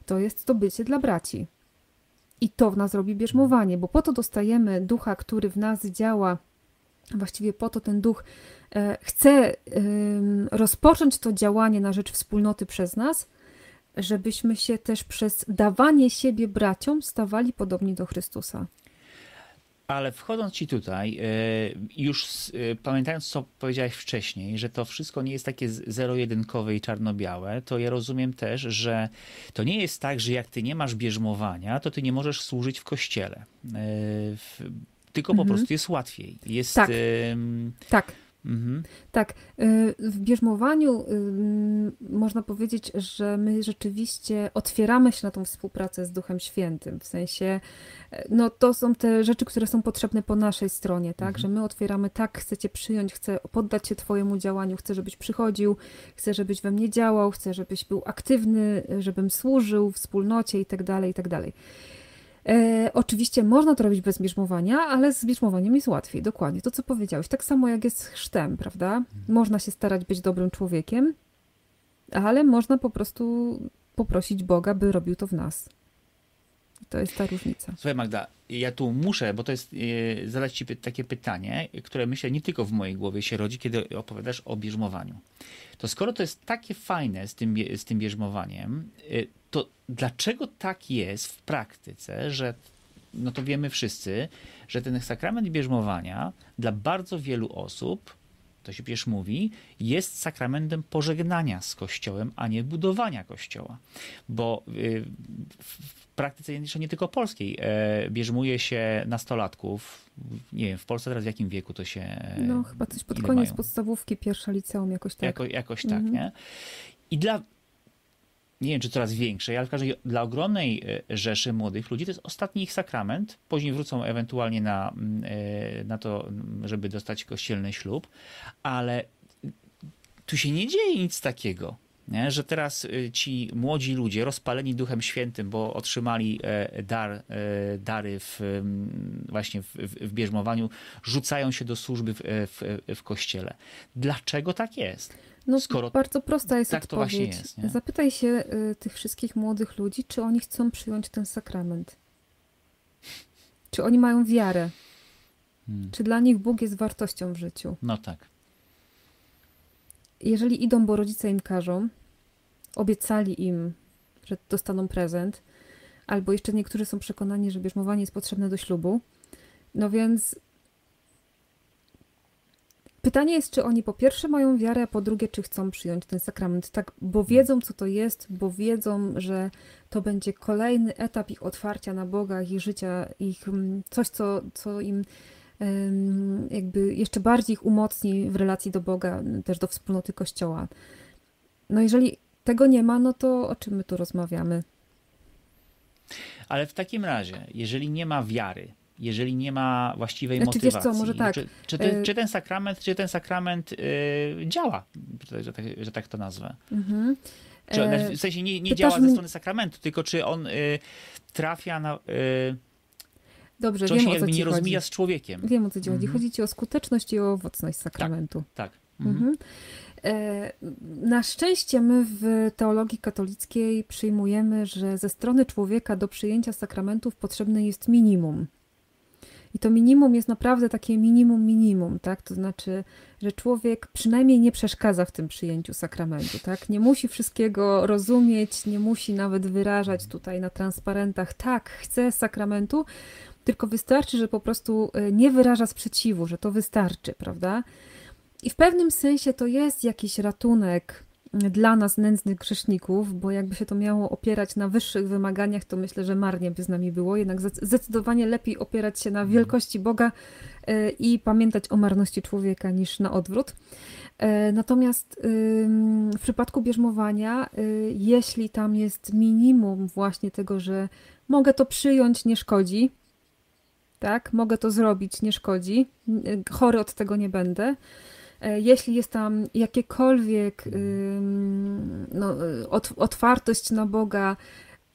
B: to jest to bycie dla braci. I to w nas robi bierzmowanie, bo po to dostajemy ducha, który w nas działa Właściwie po to ten duch e, chce rozpocząć to działanie na rzecz wspólnoty przez nas, żebyśmy się też przez dawanie siebie braciom stawali podobni do Chrystusa.
A: Ale wchodząc ci tutaj, e, już e, pamiętając, co powiedziałeś wcześniej, że to wszystko nie jest takie zero-jedynkowe i czarno-białe, to ja rozumiem też, że to nie jest tak, że jak ty nie masz bierzmowania, to ty nie możesz służyć w kościele tylko mhm. po prostu jest łatwiej. Jest,
B: tak. tak. Mhm. Tak, y, w bierzmowaniu można powiedzieć, że my rzeczywiście otwieramy się na tą współpracę z Duchem Świętym. W sensie, e, no to są te rzeczy, które są potrzebne po naszej stronie, tak? Mhm. Że my otwieramy, tak, chcę Cię przyjąć, chcę poddać się Twojemu działaniu, chcę, żebyś przychodził, chcę, żebyś we mnie działał, chcę, żebyś był aktywny, żebym służył wspólnocie i tak dalej, i tak dalej. E, oczywiście można to robić bez bierzmowania, ale z bierzmowaniem jest łatwiej, dokładnie. To, co powiedziałeś. Tak samo jak jest z chrztem, prawda? Można się starać być dobrym człowiekiem, ale można po prostu poprosić Boga, by robił to w nas. To jest ta różnica.
A: Słuchaj Magda, ja tu muszę, bo to jest, e, zadać ci takie pytanie, które myślę nie tylko w mojej głowie się rodzi, kiedy opowiadasz o bierzmowaniu. To skoro to jest takie fajne z tym, z tym bierzmowaniem, e, to dlaczego tak jest w praktyce, że no to wiemy wszyscy, że ten sakrament bierzmowania dla bardzo wielu osób, to się przecież mówi, jest sakramentem pożegnania z Kościołem, a nie budowania Kościoła. Bo y, w praktyce jeszcze nie tylko polskiej e, bierzmuje się nastolatków, nie wiem, w Polsce teraz w jakim wieku to się... E,
B: no chyba coś pod koniec mają? podstawówki, pierwsza liceum, jakoś tak.
A: Jako, jakoś tak, mhm. nie? I dla nie wiem czy coraz większej, ale w razie dla ogromnej e, rzeszy młodych ludzi to jest ostatni ich sakrament. Później wrócą ewentualnie na, mm, e, na to, żeby dostać kościelny ślub, ale tu się nie dzieje nic takiego. Nie? Że teraz e, ci młodzi ludzie, rozpaleni Duchem Świętym, bo otrzymali dar, dary w, właśnie w, w bierzmowaniu, rzucają się do służby w, w, w kościele. Dlaczego tak jest?
B: No, Skoro bardzo prosta jest tak odpowiedź. Jest, Zapytaj się y, tych wszystkich młodych ludzi, czy oni chcą przyjąć ten sakrament. Czy oni mają wiarę? Hmm. Czy dla nich Bóg jest wartością w życiu?
A: No tak.
B: Jeżeli idą, bo rodzice im każą, obiecali im, że dostaną prezent, albo jeszcze niektórzy są przekonani, że bierzmowanie jest potrzebne do ślubu, no więc Pytanie jest, czy oni po pierwsze mają wiarę, a po drugie, czy chcą przyjąć ten sakrament, tak, bo wiedzą, co to jest, bo wiedzą, że to będzie kolejny etap ich otwarcia na Boga, ich życia, ich mm, coś, co, co im jakby jeszcze bardziej ich umocni w relacji do Boga, też do wspólnoty Kościoła. No jeżeli tego nie ma, no to o czym my tu rozmawiamy?
A: Ale w takim razie, jeżeli nie ma wiary, jeżeli nie ma właściwej znaczy, motywacji. Co, może tak. Czy, czy, ty, e, czy, ten sakrament, czy ten sakrament yy, działa, że tak, że tak to nazwę? Mhm. Czy e, w sensie nie, nie działa ze strony sakramentu, tylko czy on y, trafia na. Y,
B: Dobrze, czy on wiem, się
A: jakby
B: nie
A: chodzi. rozmija z człowiekiem.
B: Wiem o co ci chodzi. Mhm. Chodzi ci o skuteczność i o owocność sakramentu.
A: Tak. tak. Mhm. Mhm.
B: Na szczęście my w teologii katolickiej przyjmujemy, że ze strony człowieka do przyjęcia sakramentów potrzebne jest minimum. I to minimum jest naprawdę takie minimum minimum, tak? To znaczy, że człowiek przynajmniej nie przeszkadza w tym przyjęciu sakramentu, tak? Nie musi wszystkiego rozumieć, nie musi nawet wyrażać tutaj na transparentach, tak, chcę sakramentu, tylko wystarczy, że po prostu e, nie wyraża sprzeciwu, że to wystarczy, prawda? I w pewnym sensie to jest jakiś ratunek dla nas, nędznych grzeszników, bo jakby się to miało opierać na wyższych wymaganiach, to myślę, że marnie by z nami było. Jednak zdecydowanie lepiej opierać się na mhm. wielkości Boga i pamiętać o marności człowieka niż na odwrót. Natomiast w przypadku bierzmowania, jeśli tam jest minimum właśnie tego, że mogę to przyjąć, nie szkodzi, tak, mogę to zrobić, nie szkodzi, chory od tego nie będę, E, jeśli jest tam jakiekolwiek no, otwartość na Boga,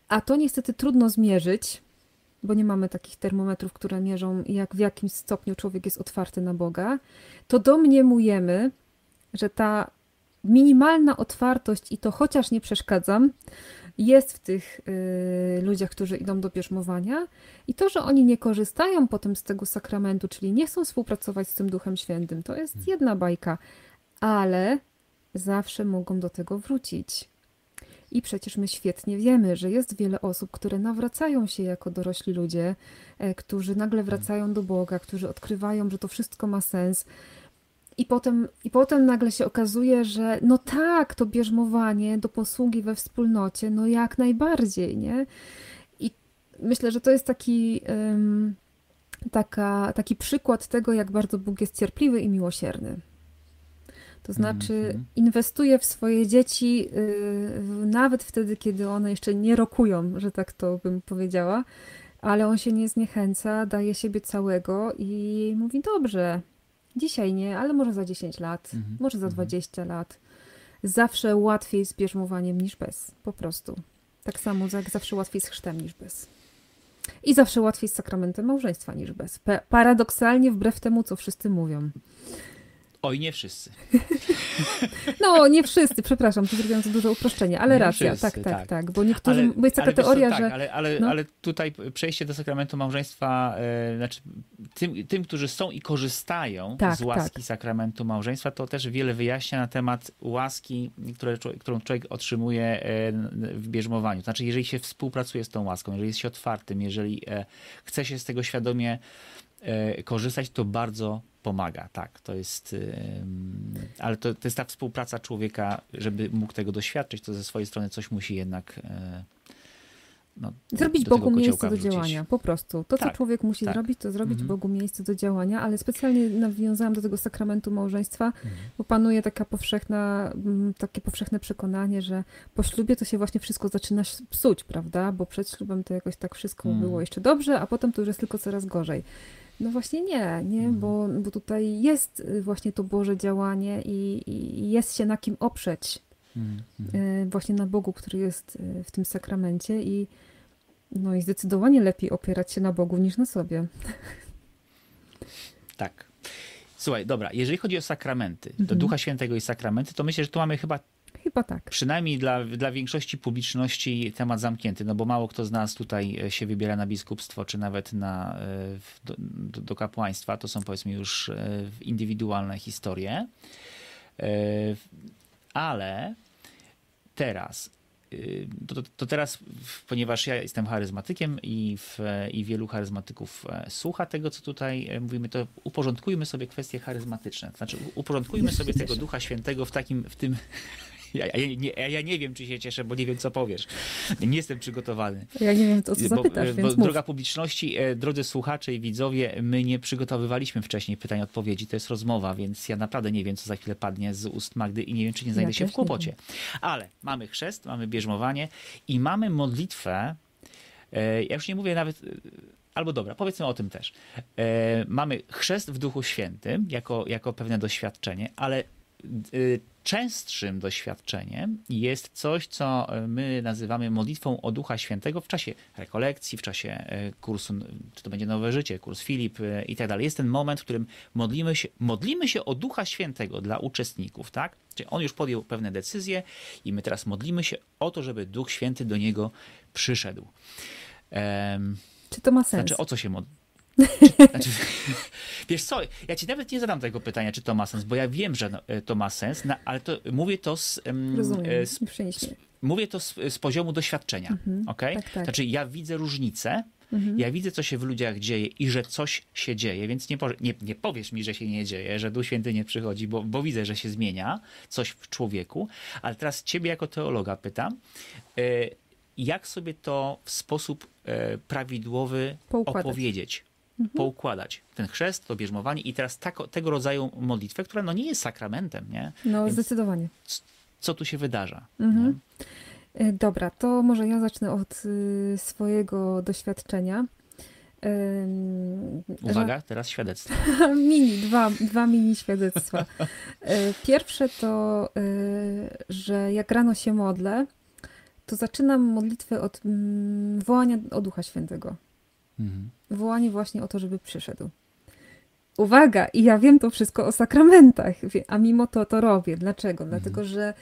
B: a to niestety trudno zmierzyć, bo nie mamy takich termometrów, które mierzą, jak w jakim stopniu człowiek jest otwarty na Boga, to domniemujemy, że ta minimalna otwartość i to chociaż nie przeszkadzam, jest w tych y, ludziach, którzy idą do bierzmowania i to, że oni nie korzystają potem z tego sakramentu, czyli nie chcą współpracować z tym Duchem Świętym, to jest hmm. jedna bajka, ale zawsze mogą do tego wrócić. I przecież my świetnie wiemy, że jest wiele osób, które nawracają się jako dorośli ludzie, e, którzy nagle wracają do Boga, którzy odkrywają, że to wszystko ma sens, i potem, I potem nagle się okazuje, że no tak, to bierzmowanie do posługi we wspólnocie, no jak najbardziej, nie? I myślę, że to jest taki, taka, taki przykład tego, jak bardzo Bóg jest cierpliwy i miłosierny. To znaczy, -hmm. inwestuje w swoje dzieci y, nawet wtedy, kiedy one jeszcze nie rokują, że tak to bym powiedziała, ale on się nie zniechęca, daje siebie całego i mówi: Dobrze, Dzisiaj nie, ale może za 10 lat, mhm. może za 20 mhm. lat. Zawsze łatwiej z bierzmowaniem niż bez, po prostu. Tak samo jak zawsze łatwiej z chrztem niż bez. I zawsze łatwiej z sakramentem małżeństwa niż bez. Paradoksalnie, wbrew temu, co wszyscy mówią.
A: Oj, nie wszyscy.
B: No, nie wszyscy, przepraszam, tu zrobiłem za duże uproszczenie, ale nie racja, wszyscy, tak, tak, tak, tak, bo niektórzy, ale, bo jest taka teoria, co, tak, że...
A: Ale, ale, no. ale tutaj przejście do sakramentu małżeństwa, e, znaczy tym, tym, którzy są i korzystają tak, z łaski tak. sakramentu małżeństwa, to też wiele wyjaśnia na temat łaski, które, którą człowiek otrzymuje e, w bierzmowaniu. Znaczy, jeżeli się współpracuje z tą łaską, jeżeli jest się otwartym, jeżeli e, chce się z tego świadomie e, korzystać, to bardzo pomaga, tak. To jest, ale to, to jest ta współpraca człowieka, żeby mógł tego doświadczyć, to ze swojej strony coś musi jednak e,
B: no, zrobić Bogu miejsce do działania, po prostu. To, tak, co człowiek musi tak. zrobić, to zrobić mhm. Bogu miejsce do działania, ale specjalnie nawiązałam do tego sakramentu małżeństwa, mhm. bo panuje taka powszechna, takie powszechne przekonanie, że po ślubie to się właśnie wszystko zaczyna psuć, prawda? Bo przed ślubem to jakoś tak wszystko mhm. było jeszcze dobrze, a potem to już jest tylko coraz gorzej. No właśnie nie, nie, mhm. bo, bo tutaj jest y, właśnie to Boże działanie i, i jest się na kim oprzeć. Mhm. Właśnie na Bogu, który jest y, w tym sakramencie i no i zdecydowanie lepiej opierać się na Bogu niż na sobie.
A: Tak. Słuchaj, dobra, jeżeli chodzi o sakramenty, do mhm. Ducha Świętego i sakramenty, to myślę, że tu mamy chyba
B: Chyba tak.
A: Przynajmniej dla, dla większości publiczności temat zamknięty, no bo mało kto z nas tutaj e, się wybiera na biskupstwo, czy nawet na, e, do, do, do kapłaństwa. To są powiedzmy już e, indywidualne historie. Ale teraz to, to, to, teraz, ponieważ ja jestem charyzmatykiem i, w, i wielu charyzmatyków słucha tego, co tutaj mówimy, to uporządkujmy sobie kwestie charyzmatyczne. Znaczy, uporządkujmy sobie tego Ducha Świętego w takim, w tym, ja, ja, nie, ja nie wiem, czy się cieszę, bo nie wiem, co powiesz. Nie jestem przygotowany.
B: Ja nie wiem, co zapytasz, bo, więc
A: bo Droga publiczności, e, drodzy słuchacze i widzowie, my nie przygotowywaliśmy wcześniej pytań i odpowiedzi. To jest rozmowa, więc ja naprawdę nie wiem, co za chwilę padnie z ust Magdy i nie wiem, czy nie znajdę ja się w kłopocie. Ale mamy chrzest, mamy bierzmowanie i mamy modlitwę. E, ja już nie mówię nawet e, Albo dobra, powiedzmy o tym też. mamy chrzest w Duchu Świętym jako, jako pewne doświadczenie, ale częstszym doświadczeniem jest coś, co my nazywamy modlitwą o Ducha Świętego w czasie rekolekcji, w czasie e, kursu, czy to będzie Nowe Życie, kurs Filip i tak dalej. Jest ten moment, w którym modlimy się, modlimy się o Ducha Świętego dla uczestników, tak? Czyli on już podjął pewne decyzje i my teraz modlimy się o to, żeby Duch Święty do niego przyszedł.
B: Um, czy to ma sens?
A: Znaczy, o co się modli? Znaczy, wiesz co, ja ci nawet nie zadam tego pytania, czy to ma sens, bo ja wiem, że no, e, to ma sens, ale to mówię to z,
B: Rozumiem, z,
A: z mówię to z, z, poziomu doświadczenia, mhm, okay? tak, tak. Znaczy ja widzę różnicę, mhm. ja widzę, co się w ludziach dzieje i że coś się dzieje, więc nie, nie, nie powiesz mi, że się nie dzieje, że Duch Święty nie przychodzi, bo, bo widzę, że się zmienia coś w człowieku, ale teraz ciebie jako teologa pytam, e, jak sobie to w sposób e, prawidłowy Poukładać. opowiedzieć? Mhm. poukładać. Ten chrzest, to bierzmowanie i teraz tako, tego rodzaju modlitwę, która no nie jest sakramentem, nie?
B: No, Więc zdecydowanie.
A: Co tu się wydarza?
B: Mhm. E, dobra, to może ja zacznę od y, swojego doświadczenia.
A: Uwaga, teraz świadectwo.
B: mini, dwa, dwa mini świadectwa. E, pierwsze to, e, że jak rano się modlę, to zaczynam modlitwę od mm, wołania o Ducha Świętego. Mhm. Wołanie właśnie o to, żeby przyszedł. Uwaga, i ja wiem to wszystko o sakramentach, a mimo to to robię. Dlaczego? Mhm. Dlatego, że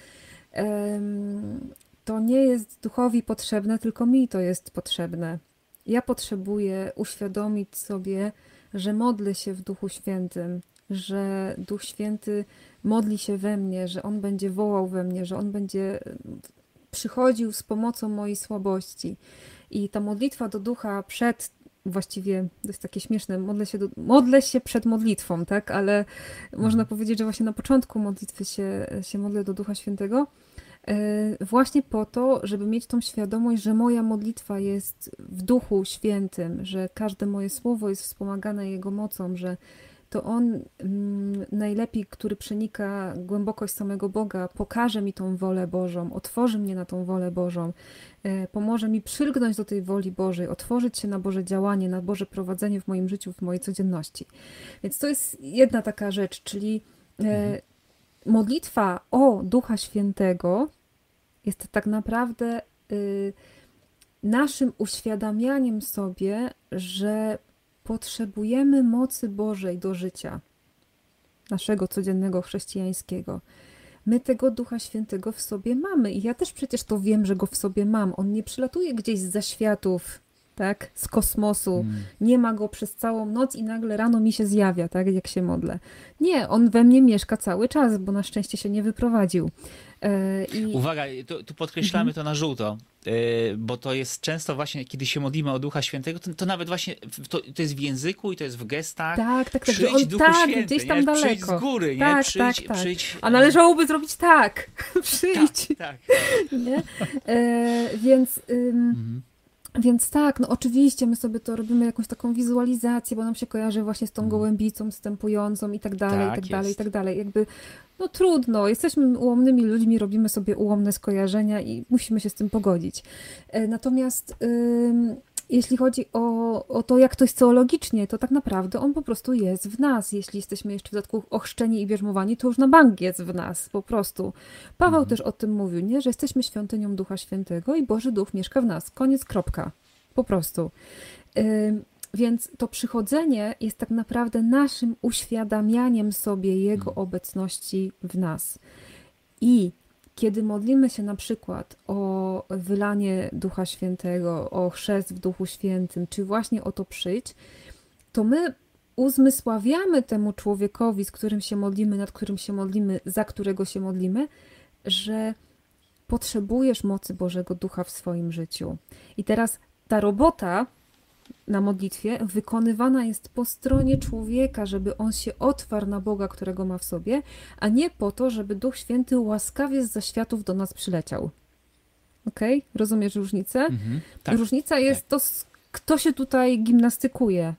B: um, to nie jest duchowi potrzebne, tylko mi to jest potrzebne. Ja potrzebuję uświadomić sobie, że modlę się w Duchu Świętym, że Duch Święty modli się we mnie, że On będzie wołał we mnie, że On będzie przychodził z pomocą mojej słabości. I ta modlitwa do Ducha przed właściwie, to jest takie śmieszne, modlę się, do, modlę się przed modlitwą, tak? Ale mhm. można powiedzieć, że właśnie na początku modlitwy się, się modlę do Ducha Świętego, E, właśnie po to, żeby mieć tą świadomość, że moja modlitwa jest w Duchu Świętym, że każde moje słowo jest wspomagane Jego mocą, że to On mm, najlepiej, który przenika głębokość samego Boga, pokaże mi tą wolę Bożą, otworzy mnie na tą wolę Bożą, e, pomoże mi przylgnąć do tej woli Bożej, otworzyć się na Boże działanie, na Boże prowadzenie w moim życiu, w mojej codzienności. Więc to jest jedna taka rzecz, czyli e, mhm. modlitwa o Ducha Świętego jest tak naprawdę y, naszym uświadamianiem sobie, że potrzebujemy mocy Bożej do życia naszego codziennego chrześcijańskiego. My tego Ducha Świętego w sobie mamy i ja też przecież to wiem, że go w sobie mam. On nie przylatuje gdzieś z zaświatów, tak, z kosmosu. Mm. Nie ma go przez całą noc i nagle rano mi się zjawia, tak, jak się modlę. Nie, on we mnie mieszka cały czas, bo na szczęście się nie wyprowadził.
A: E, I... Uwaga, tu, tu podkreślamy to na żółto, e, bo to jest często właśnie, kiedy się modlimy o Ducha Świętego, to, to nawet właśnie to, to, jest w języku i to jest w gestach.
B: Tak, tak,
A: tak. Przyjdź on, Duchu
B: tak,
A: Święty,
B: gdzieś tam nie? daleko. Przyjdź
A: z góry, nie?
B: Tak,
A: przyjdź,
B: tak, tak.
A: przyjdź.
B: A należałoby zrobić tak. Przyjdź.
A: Tak, tak.
B: Nie? E, więc... Ym... Mhm. Więc tak, no oczywiście my sobie to robimy jakąś taką wizualizację, bo nam się kojarzy właśnie z tą mhm. gołębicą wstępującą i tak dalej, tak, i tak dalej, i tak dalej. Jakby, no trudno, jesteśmy ułomnymi ludźmi, robimy sobie ułomne skojarzenia i musimy się z tym pogodzić. E, natomiast jeśli chodzi o, o to, jak to jest teologicznie, to tak naprawdę on po prostu jest w nas. Jeśli jesteśmy jeszcze w dodatku ochrzczeni i bierzmowani, to już na bank jest w nas, po prostu. Paweł mhm. też o tym mówił, nie? że jesteśmy świątynią Ducha Świętego i Boży Duch mieszka w nas. Koniec, kropka. Po prostu. więc to przychodzenie jest tak naprawdę naszym uświadamianiem sobie Jego mhm. obecności w nas. I kiedy modlimy się na przykład o wylanie Ducha Świętego, o chrzest w Duchu Świętym, czy właśnie o to przyjść, to my uzmysławiamy temu człowiekowi, z którym się modlimy, nad którym się modlimy, za którego się modlimy, że potrzebujesz mocy Bożego Ducha w swoim życiu. I teraz ta robota na modlitwie wykonywana jest po stronie człowieka, żeby on się otwarł na Boga, którego ma w sobie, a nie po to, żeby Duch Święty łaskawie z zaświatów do nas przyleciał. Okej? Okay? Rozumiesz różnicę? Mhm, tak, Różnica jest tak. to, kto się tutaj gimnastykuje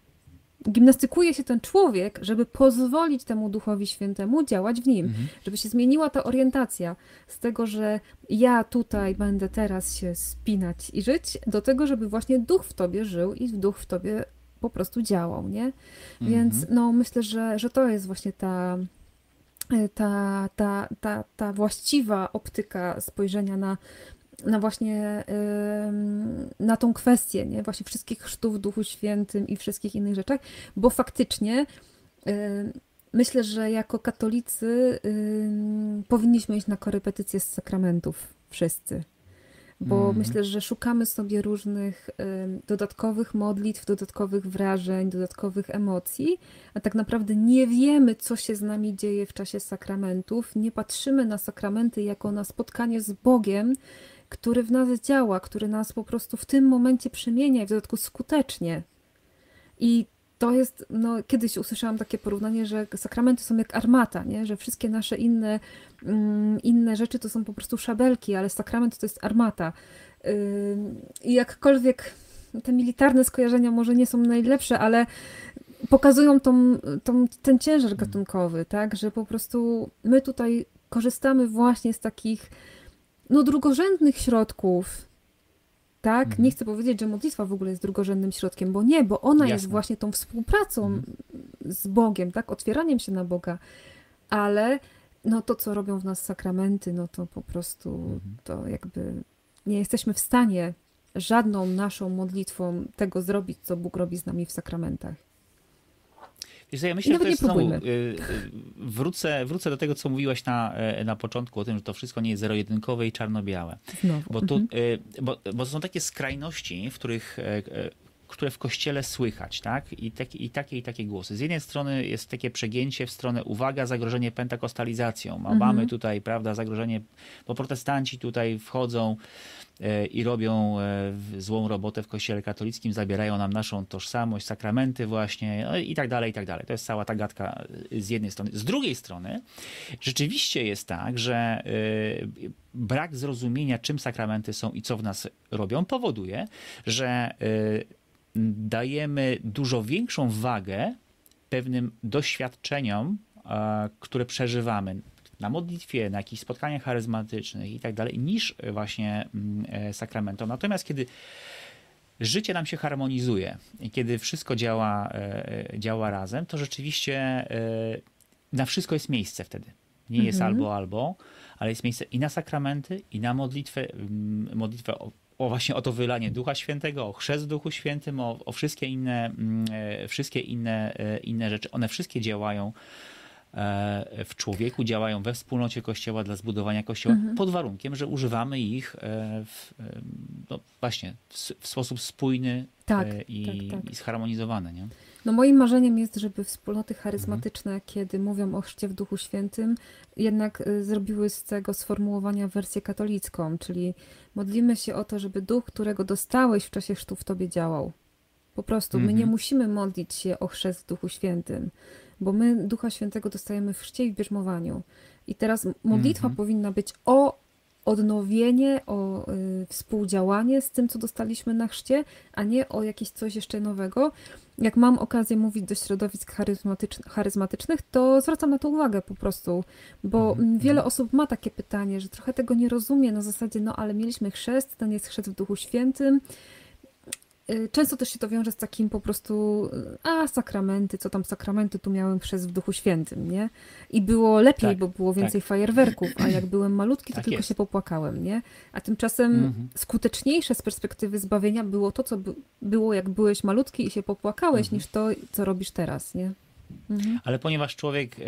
B: gimnastykuje się ten człowiek, żeby pozwolić temu Duchowi Świętemu działać w nim, mhm. żeby się zmieniła ta orientacja z tego, że ja tutaj będę teraz się spinać i żyć, do tego, żeby właśnie Duch w tobie żył i Duch w tobie po prostu działał, nie? Mhm. Więc no myślę, że, że to jest właśnie ta, ta, ta, ta, ta właściwa optyka spojrzenia na, na właśnie na tą kwestię, nie? Właśnie wszystkich chrztów w Duchu Świętym i wszystkich innych rzeczach, bo faktycznie myślę, że jako katolicy powinniśmy iść na korepetycje z sakramentów wszyscy. Bo mm. myślę, że szukamy sobie różnych dodatkowych modlitw, dodatkowych wrażeń, dodatkowych emocji, a tak naprawdę nie wiemy, co się z nami dzieje w czasie sakramentów. Nie patrzymy na sakramenty jako na spotkanie z Bogiem, który w nas działa, który nas po prostu w tym momencie przemienia i w dodatku skutecznie. I to jest, no kiedyś usłyszałam takie porównanie, że sakramenty są jak armata, nie? że wszystkie nasze inne, mm, inne rzeczy to są po prostu szabelki, ale sakrament to jest armata. I jakkolwiek te militarne skojarzenia może nie są najlepsze, ale pokazują tą, tą, ten ciężar gatunkowy, tak, że po prostu my tutaj korzystamy właśnie z takich no drugorzędnych środków, tak? Mhm. Nie chcę powiedzieć, że modlitwa w ogóle jest drugorzędnym środkiem, bo nie, bo ona Jasne. jest właśnie tą współpracą mhm. z Bogiem, tak? Otwieraniem się na Boga. Ale no to, co robią w nas sakramenty, no to po prostu mhm. to jakby nie jesteśmy w stanie żadną naszą modlitwą tego zrobić, co Bóg robi z nami w sakramentach.
A: Wiesz, ja myślę, że to jest znowu, y, y, wrócę, wrócę do tego, co mówiłaś na, e, na początku, o tym, że to wszystko nie jest zero-jedynkowe i czarno-białe. Bo, tu, mhm. Y, bo, bo są takie skrajności, w których e, e, które w kościele słychać, tak? I, taki, I takie i takie głosy. Z jednej strony jest takie przegięcie w stronę uwaga, zagrożenie pentakostalizacją. Mhm. Mamy tutaj, prawda, zagrożenie, bo protestanci tutaj wchodzą i robią e, złą robotę w kościele katolickim, zabierają nam naszą tożsamość, sakramenty właśnie no i tak dalej, i tak dalej. To jest cała ta gadka e, z jednej strony. Z drugiej strony rzeczywiście jest tak, że brak zrozumienia, czym sakramenty są i co w nas robią, powoduje, że dajemy dużo większą wagę pewnym doświadczeniom, które przeżywamy na modlitwie, na jakichś spotkaniach charyzmatycznych i tak dalej, niż właśnie mm, e, sakramentom. Natomiast kiedy życie nam się harmonizuje i kiedy wszystko działa, e, działa razem, to rzeczywiście e, na wszystko jest miejsce wtedy. Nie jest mhm. albo, albo, ale jest miejsce i na sakramenty, i na modlitwę, mm, modlitwę o właśnie o to wylanie Ducha Świętego, o chrzest w Duchu Świętym, o, o wszystkie inne, mm, e, wszystkie inne, e, inne rzeczy. One wszystkie działają e, w człowieku, działają we wspólnocie Kościoła dla zbudowania Kościoła, mhm. pod warunkiem, że używamy ich w, no właśnie w, sposób spójny tak, i, tak, tak. i zharmonizowany. Nie?
B: No moim marzeniem jest, żeby wspólnoty charyzmatyczne, mhm. kiedy mówią o chrzcie w Duchu Świętym, jednak zrobiły z tego sformułowania wersję katolicką, czyli modlimy się o to, żeby Duch, którego dostałeś w czasie chrztu w Tobie działał. Po prostu mhm. my nie mhm. musimy modlić się o chrzest w Duchu Świętym, bo my Ducha Świętego dostajemy w chrzcie i w bierzmowaniu. I teraz modlitwa mhm. powinna być o odnowienie, o y, współdziałanie z tym, co dostaliśmy na chrzcie, a nie o jakieś coś jeszcze nowego. Jak mam okazję mówić do środowisk charyzmatycznych, charyzmatycznych to zwracam na to uwagę po prostu, bo mhm. wiele osób ma takie pytanie, że trochę tego nie rozumie na zasadzie, no ale mieliśmy chrzest, ten jest chrzest w Duchu Świętym, często też się to wiąże z takim po prostu, y, a sakramenty, co tam sakramenty, tu miałem przez w Duchu Świętym, nie? I było lepiej, tak, bo było więcej tak. fajerwerków, a jak byłem malutki, to tak tylko jest. się popłakałem, nie? A tymczasem mhm. skuteczniejsze z perspektywy zbawienia było to, co by, było jak byłeś malutki i się popłakałeś, mhm. niż to, co robisz teraz, nie?
A: Mhm. Ale ponieważ człowiek e,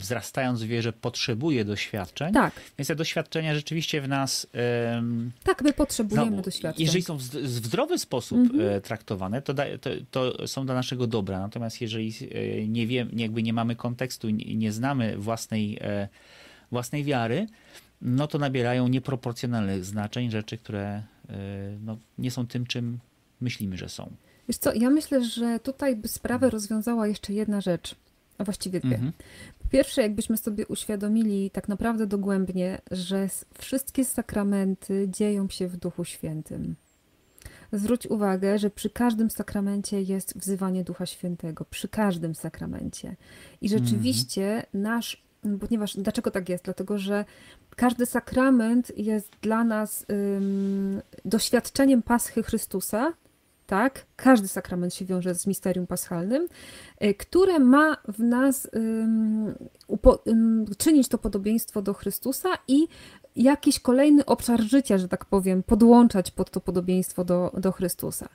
A: wzrastając w wierze potrzebuje doświadczeń. Tak. Więc te doświadczenia rzeczywiście w nas. Um,
B: tak, my potrzebujemy no, doświadczeń.
A: Jeżeli są w, zdrowy sposób mhm. traktowane, to, da, to, to, są dla naszego dobra. Natomiast jeżeli e, nie wiem, jakby nie mamy kontekstu i nie znamy własnej, e, własnej wiary, no to nabierają nieproporcjonalnych znaczeń rzeczy, które no, nie są tym, czym myślimy, że są.
B: Wiesz co, ja myślę, że tutaj by sprawę rozwiązała jeszcze jedna rzecz, a właściwie dwie. Mhm. Pierwsze, jakbyśmy sobie uświadomili tak naprawdę dogłębnie, że wszystkie sakramenty dzieją się w Duchu Świętym. Zwróć uwagę, że przy każdym sakramencie jest wzywanie Ducha Świętego, przy każdym sakramencie. I rzeczywiście mm -hmm. nasz, ponieważ dlaczego tak jest? Dlatego, że każdy sakrament jest dla nas ym, doświadczeniem Paschy Chrystusa, tak? Każdy sakrament się wiąże z misterium paschalnym, y, które ma w nas czynić to podobieństwo do Chrystusa i jakiś kolejny obszar życia, że tak powiem, podłączać pod to podobieństwo do, do Chrystusa.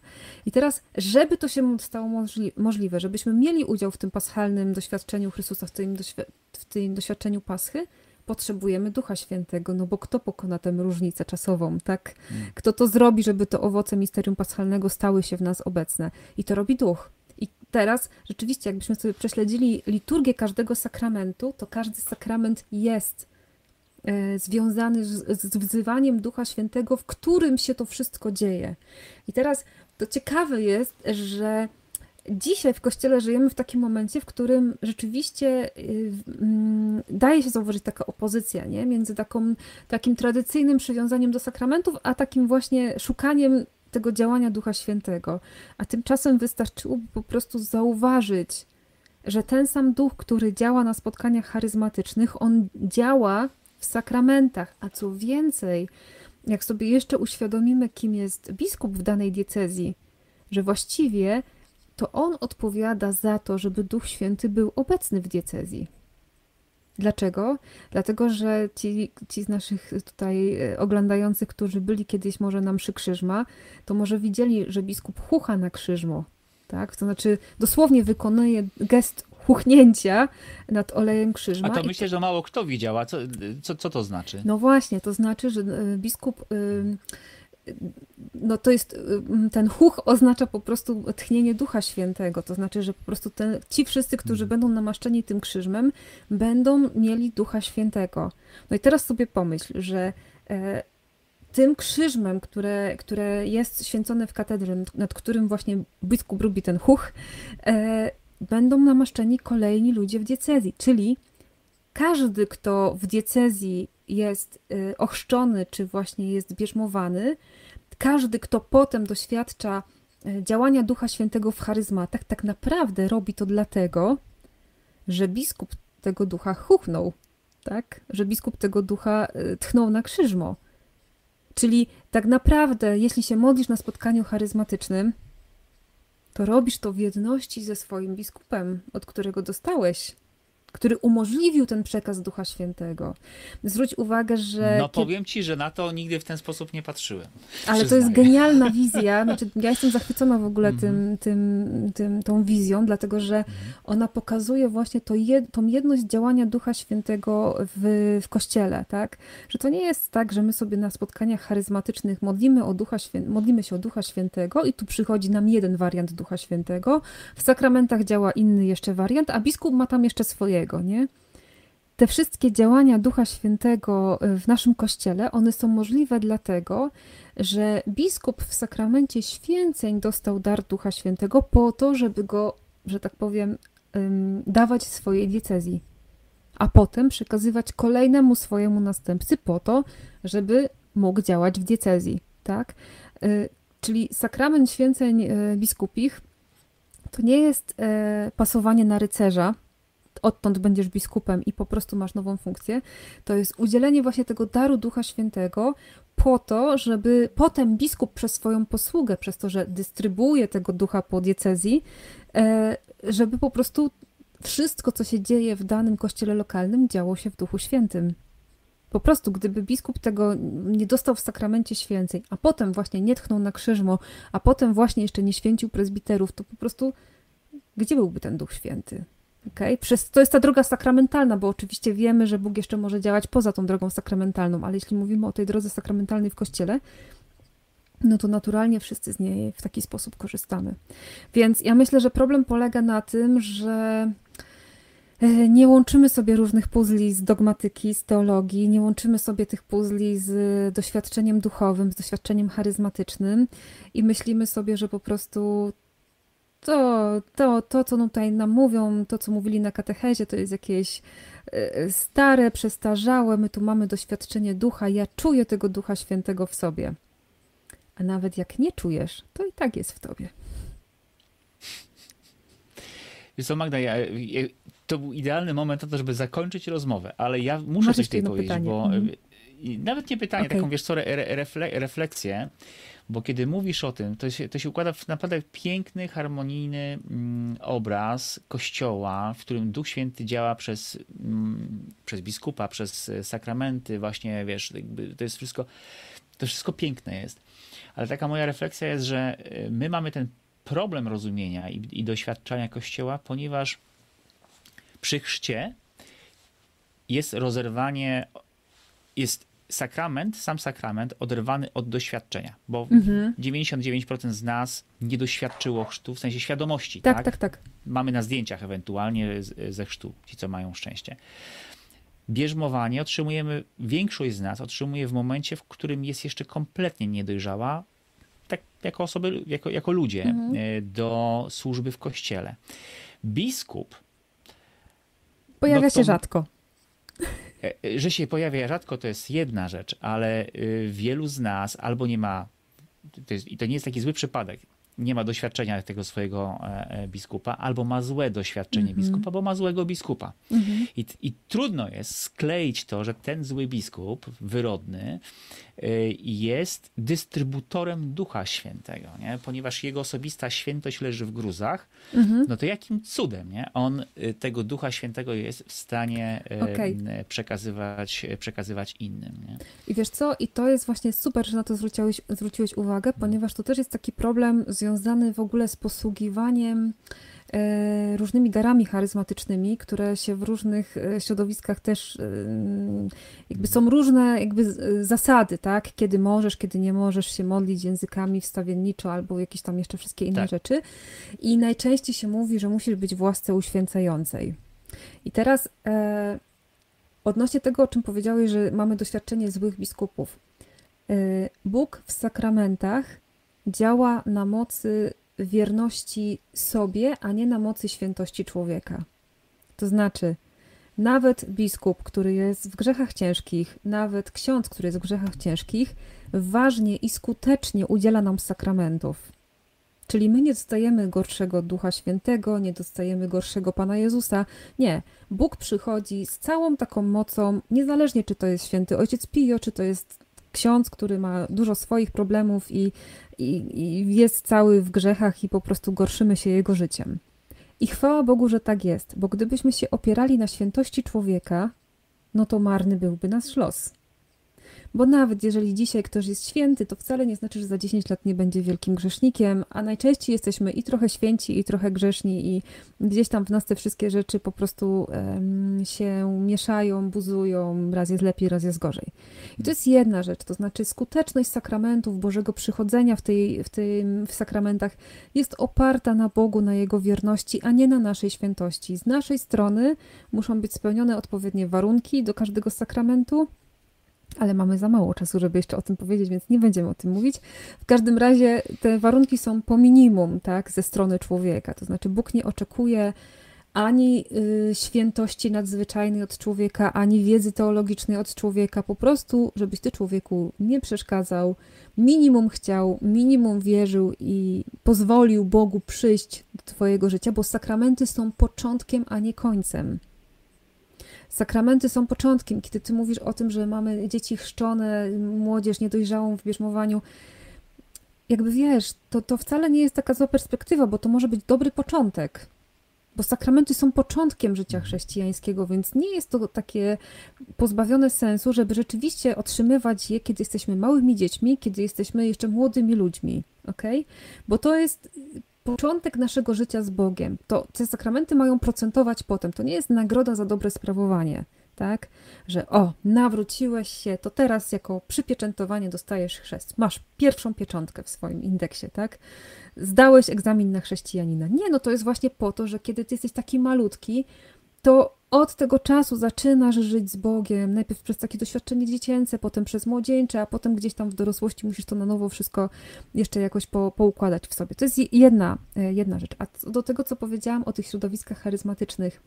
B: I teraz, żeby to się stało możli możliwe, żebyśmy mieli udział w tym paschalnym doświadczeniu Chrystusa, w tym, w tym doświadczeniu Paschy, potrzebujemy Ducha Świętego, no bo kto pokona tę różnicę czasową, tak? Mm. Kto to zrobi, żeby te owoce misterium paschalnego stały się w nas obecne? I to robi Duch. I teraz rzeczywiście, jakbyśmy sobie prześledzili liturgię każdego sakramentu, to każdy sakrament jest e, związany z, z wzywaniem Ducha Świętego, w którym się to wszystko dzieje. I teraz to ciekawe jest, że Dzisiaj w kościele żyjemy w takim momencie, w którym rzeczywiście y, mm, daje się zauważyć taka opozycja nie? między taką, takim tradycyjnym przywiązaniem do sakramentów, a takim właśnie szukaniem tego działania Ducha Świętego. A tymczasem wystarczyłoby po prostu zauważyć, że ten sam duch, który działa na spotkaniach charyzmatycznych, on działa w sakramentach. A co więcej, jak sobie jeszcze uświadomimy, kim jest biskup w danej diecezji, że właściwie to on odpowiada za to, żeby Duch Święty był obecny w diecezji. Dlaczego? Dlatego, że ci, ci z naszych tutaj e, oglądających, którzy byli kiedyś może na mszy krzyżma, to może widzieli, że biskup chucha na krzyżmo, tak? To znaczy dosłownie wykonuje gest huchnięcia nad olejem krzyżma.
A: A to myślę, że mało kto widział. A co, co, co to znaczy?
B: No właśnie, to znaczy, że e, biskup no to jest, ten huch oznacza po prostu tchnienie Ducha Świętego, to znaczy, że po prostu ten, ci wszyscy, którzy mhm. będą namaszczeni tym krzyżmem, będą mieli Ducha Świętego. No i teraz sobie pomyśl, że e, tym krzyżmem, które, które jest święcone w katedrze, nad którym właśnie biskup robi ten huch, e, będą namaszczeni kolejni ludzie w diecezji, czyli każdy, kto w diecezji jest y, ochrzczony, czy właśnie jest bierzmowany, każdy, kto potem doświadcza y, działania Ducha Świętego w charyzmatach, tak naprawdę robi to dlatego, że biskup tego ducha chuchnął, tak? Że biskup tego ducha y, tchnął na krzyżmo. Czyli tak naprawdę, jeśli się modlisz na spotkaniu charyzmatycznym, to robisz to w jedności ze swoim biskupem, od którego dostałeś który umożliwił ten przekaz Ducha Świętego. Zwróć uwagę, że.
A: No powiem ci, że na to nigdy w ten sposób nie patrzyłem.
B: Ale przyznaję. to jest genialna wizja. Znaczy, ja jestem zachwycona w ogóle -hmm. tym, tym, tym, tą wizją, dlatego że -hmm. ona pokazuje właśnie to jed, tą jedność działania Ducha Świętego w, w Kościele, tak? Że to nie jest tak, że my sobie na spotkaniach charyzmatycznych modlimy, o Ducha Świę... modlimy się o Ducha Świętego i tu przychodzi nam jeden wariant Ducha Świętego. W sakramentach działa inny jeszcze wariant, a biskup ma tam jeszcze swojego nie? Te wszystkie działania Ducha Świętego y, w naszym kościele, one są możliwe dlatego, że biskup w sakramencie święceń dostał dar Ducha Świętego po to, żeby go, że tak powiem, dawać swojej diecezji, a potem przekazywać kolejnemu swojemu następcy po to, żeby mógł działać w diecezji, tak? Y, czyli sakrament święceń y, biskupich to nie jest pasowanie na rycerza, odtąd będziesz biskupem i po prostu masz nową funkcję, to jest udzielenie właśnie tego daru Ducha Świętego po to, żeby potem biskup przez swoją posługę, przez to, że dystrybuuje tego ducha po diecezji, e, żeby po prostu wszystko, co się dzieje w danym kościele lokalnym, działo się w Duchu Świętym. Po prostu, gdyby biskup tego nie dostał w sakramencie święceń, a potem właśnie nie tchnął na krzyżmo, a potem właśnie jeszcze nie święcił prezbiterów, to po prostu gdzie byłby ten Duch Święty? Okay? Przez, to jest ta droga sakramentalna, bo oczywiście wiemy, że Bóg jeszcze może działać poza tą drogą sakramentalną, ale jeśli mówimy o tej drodze sakramentalnej w Kościele, no to naturalnie wszyscy z niej w taki sposób korzystamy. Więc ja myślę, że problem polega na tym, że e, nie łączymy sobie różnych puzli z dogmatyki, z teologii, nie łączymy sobie tych puzli z doświadczeniem duchowym, z doświadczeniem charyzmatycznym i myślimy sobie, że po prostu to, to, to, co tutaj nam mówią, to, co mówili na katechezie, to jest jakieś e, stare, przestarzałe, my tu mamy doświadczenie ducha, ja czuję tego ducha świętego w sobie. A nawet jak nie czujesz, to i tak jest w tobie.
A: Wiesz co, Magda, ja, ja, to był idealny moment na to, żeby zakończyć rozmowę, ale ja muszę Masz coś tutaj powiedzieć, pytanie. bo mm. nawet nie pytanie, okay. taką wiesz co, refle, refleksję, bo kiedy mówisz o tym, to się, to się układa w naprawdę piękny, harmonijny mm, obraz kościoła, w którym Duch Święty działa przez, mm, przez biskupa, przez sakramenty, właśnie wiesz, to jest wszystko, to wszystko piękne jest. Ale taka moja refleksja jest, że y, my mamy ten problem rozumienia i, i doświadczania kościoła, ponieważ przy chrzcie jest rozerwanie, jest sakrament, sam sakrament oderwany od doświadczenia, bo mhm. 99% z nas nie doświadczyło chrztu w sensie świadomości.
B: Tak, tak, tak. tak.
A: Mamy na zdjęciach ewentualnie ze chrztu, ci co mają szczęście. Bierzmowanie otrzymujemy, większość z nas otrzymuje w momencie, w którym jest jeszcze kompletnie niedojrzała, tak jako osoby, jako, jako ludzie, mhm. E, do służby w kościele. Biskup
B: pojawia no to, się rzadko.
A: E, e, że się pojawia rzadko, to jest jedna rzecz, ale y, wielu z nas albo nie ma to jest, i to nie jest taki zły przypadek, nie ma doświadczenia tego swojego e, biskupa, albo ma złe doświadczenie mm -hmm. biskupa, bo ma złego biskupa. Mm -hmm. I, I, trudno jest skleić to, że ten zły biskup, wyrodny, jest dystrybutorem Ducha Świętego, nie? ponieważ jego osobista świętość leży w gruzach, -hmm. no to jakim cudem nie? on tego Ducha Świętego jest w stanie okay. przekazywać, przekazywać innym. Nie?
B: I wiesz co, i to jest właśnie super, że na to zwróciłeś, zwróciłeś uwagę, ponieważ to też jest taki problem związany w ogóle z posługiwaniem różnymi darami charyzmatycznymi, które się w różnych e, środowiskach też e, jakby są różne jakby zasady, tak? Kiedy możesz, kiedy nie możesz się modlić językami wstawienniczo albo jakieś tam jeszcze wszystkie inne tak. rzeczy. I najczęściej się mówi, że musisz być w łasce uświęcającej. I teraz e, odnośnie tego, o czym powiedziałeś, że mamy doświadczenie złych biskupów. E, Bóg w sakramentach działa na mocy wierności sobie, a nie na mocy świętości człowieka. To znaczy, nawet biskup, który jest w grzechach ciężkich, nawet ksiądz, który jest w grzechach ciężkich, ważnie i skutecznie udziela nam sakramentów. Czyli my nie dostajemy gorszego Ducha Świętego, nie dostajemy gorszego Pana Jezusa. Nie. Bóg przychodzi z całą taką mocą, niezależnie czy to jest święty Ojciec Pio, czy to jest ksiądz, który ma dużo swoich problemów i, i, i jest cały w grzechach i po prostu gorszymy się jego życiem. I chwała Bogu, że tak jest, bo gdybyśmy się opierali na świętości człowieka, no to marny byłby nasz los. Bo nawet jeżeli dzisiaj ktoś jest święty, to wcale nie znaczy, że za 10 lat nie będzie wielkim grzesznikiem, a najczęściej jesteśmy i trochę święci, i trochę grzeszni, i gdzieś tam w nas te wszystkie rzeczy po prostu um, się mieszają, buzują, raz jest lepiej, raz jest gorzej. I to jest jedna rzecz, to znaczy skuteczność sakramentów, Bożego przychodzenia w, tej, w tym w sakramentach jest oparta na Bogu, na Jego wierności, a nie na naszej świętości. Z naszej strony muszą być spełnione odpowiednie warunki do każdego sakramentu, ale mamy za mało czasu, żeby jeszcze o tym powiedzieć, więc nie będziemy o tym mówić. W każdym razie te warunki są po minimum, tak, ze strony człowieka. To znaczy, Bóg nie oczekuje ani y, świętości nadzwyczajnej od człowieka, ani wiedzy teologicznej od człowieka. Po prostu, żebyś ty człowieku nie przeszkadzał, minimum chciał, minimum wierzył i pozwolił Bogu przyjść do twojego życia, bo sakramenty są początkiem, a nie końcem. Sakramenty są początkiem. Kiedy ty mówisz o tym, że mamy dzieci chrzczone, młodzież niedojrzałą w bierzmowaniu, jakby wiesz, to, to wcale nie jest taka zła perspektywa, bo to może być dobry początek. Bo sakramenty są początkiem życia chrześcijańskiego, więc nie jest to takie pozbawione sensu, żeby rzeczywiście otrzymywać je, kiedy jesteśmy małymi dziećmi, kiedy jesteśmy jeszcze młodymi ludźmi, ok? Bo to jest początek naszego życia z Bogiem. To te sakramenty mają procentować potem. To nie jest nagroda za dobre sprawowanie, tak? Że o, nawróciłeś się, to teraz jako przypieczętowanie dostajesz chrzest. Masz pierwszą pieczątkę w swoim indeksie, tak? Zdałeś egzamin na chrześcijanina. Nie, no to jest właśnie po to, że kiedy ty jesteś taki malutki, to od tego czasu zaczynasz żyć z Bogiem, najpierw przez takie doświadczenie dziecięce, potem przez młodzieńcze, a potem gdzieś tam w dorosłości musisz to na nowo wszystko jeszcze jakoś po, poukładać w sobie. To jest jedna, e, jedna rzecz. A do tego, co powiedziałam o tych środowiskach charyzmatycznych,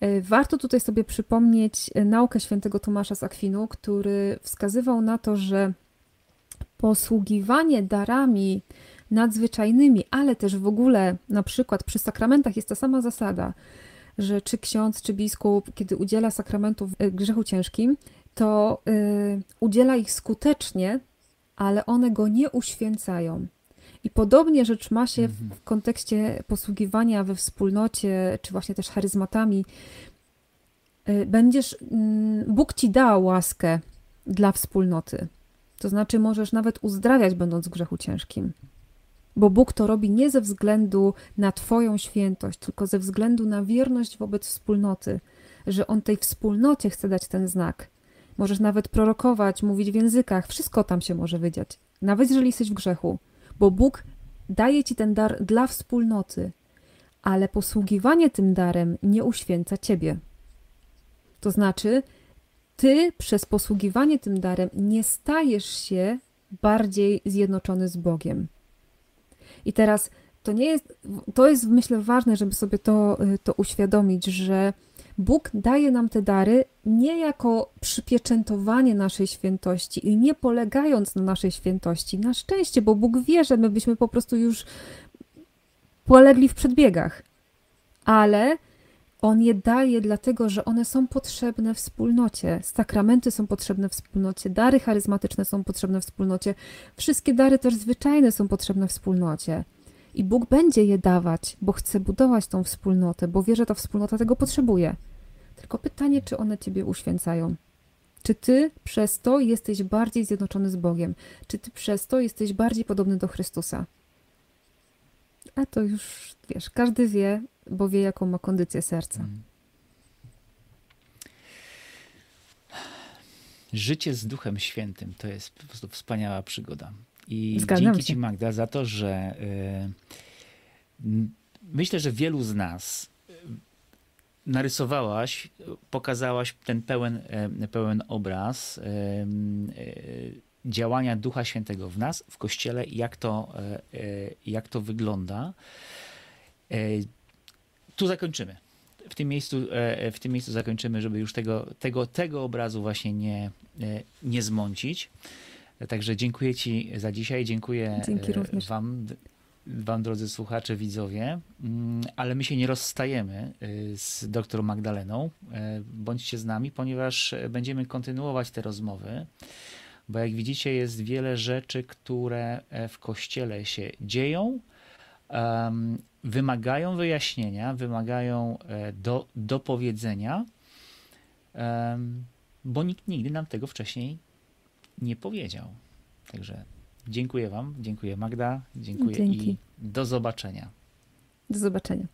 B: e, warto tutaj sobie przypomnieć e, naukę świętego Tomasza z Akwinu, który wskazywał na to, że posługiwanie darami nadzwyczajnymi, ale też w ogóle na przykład przy sakramentach jest ta sama zasada, że czy ksiądz, czy biskup, kiedy udziela sakramentów w grzechu ciężkim, to yy, udziela ich skutecznie, ale one go nie uświęcają. I podobnie rzecz ma się w mhm. kontekście posługiwania we wspólnocie, czy właśnie też charyzmatami. Y, będziesz, mm, Bóg ci da łaskę dla wspólnoty. To znaczy, możesz nawet uzdrawiać, będąc w grzechu ciężkim bo Bóg to robi nie ze względu na Twoją świętość, tylko ze względu na wierność wobec wspólnoty, że On tej wspólnocie chce dać ten znak. Możesz nawet prorokować, mówić w językach, wszystko tam się może wydziać, nawet jeżeli jesteś w grzechu, bo Bóg daje Ci ten dar dla wspólnoty, ale posługiwanie tym darem nie uświęca Ciebie. To znaczy, Ty przez posługiwanie tym darem nie stajesz się bardziej zjednoczony z Bogiem. I teraz to nie jest, to jest myślę ważne, żeby sobie to, y, to uświadomić, że Bóg daje nam te dary nie jako przypieczętowanie naszej świętości i nie polegając na naszej świętości. Na szczęście, bo Bóg wie, że my byśmy po prostu już polegli w przedbiegach. Ale on je daje dlatego, że one są potrzebne wspólnocie. Sakramenty są potrzebne wspólnocie, dary charyzmatyczne są potrzebne wspólnocie, wszystkie dary też zwyczajne są potrzebne wspólnocie. I Bóg będzie je dawać, bo chce budować tą wspólnotę, bo wie, że ta wspólnota tego potrzebuje. Tylko pytanie, czy one ciebie uświęcają? Czy ty przez to jesteś bardziej zjednoczony z Bogiem? Czy ty przez to jesteś bardziej podobny do Chrystusa? A to już wiesz, każdy wie, bo wie, jaką ma kondycję serca. Mm.
A: Życie z Duchem Świętym to jest po prostu wspaniała przygoda. I Zgadzam dzięki się. Ci, Magda, za to, że y, myślę, że wielu z nas y, narysowałaś, pokazałaś ten pełen, y, pełen obraz działania Ducha Świętego w nas, w Kościele jak to, jak to wygląda. Tu zakończymy. W tym miejscu, w tym miejscu zakończymy, żeby już tego, tego, tego obrazu właśnie nie, nie zmącić. Także dziękuję Ci za dzisiaj, dziękuję e, Wam, Wam, drodzy słuchacze, widzowie, mm, ale my się nie rozstajemy e, z doktor Magdaleną. E, bądźcie z nami, ponieważ będziemy kontynuować te rozmowy, bo jak widzicie, jest wiele rzeczy, które w kościele się dzieją, wymagają wyjaśnienia, wymagają do, dopowiedzenia, bo nikt nigdy nam tego wcześniej nie powiedział. Także dziękuję Wam, dziękuję Magda, dziękuję Dzięki. i do zobaczenia.
B: Do zobaczenia.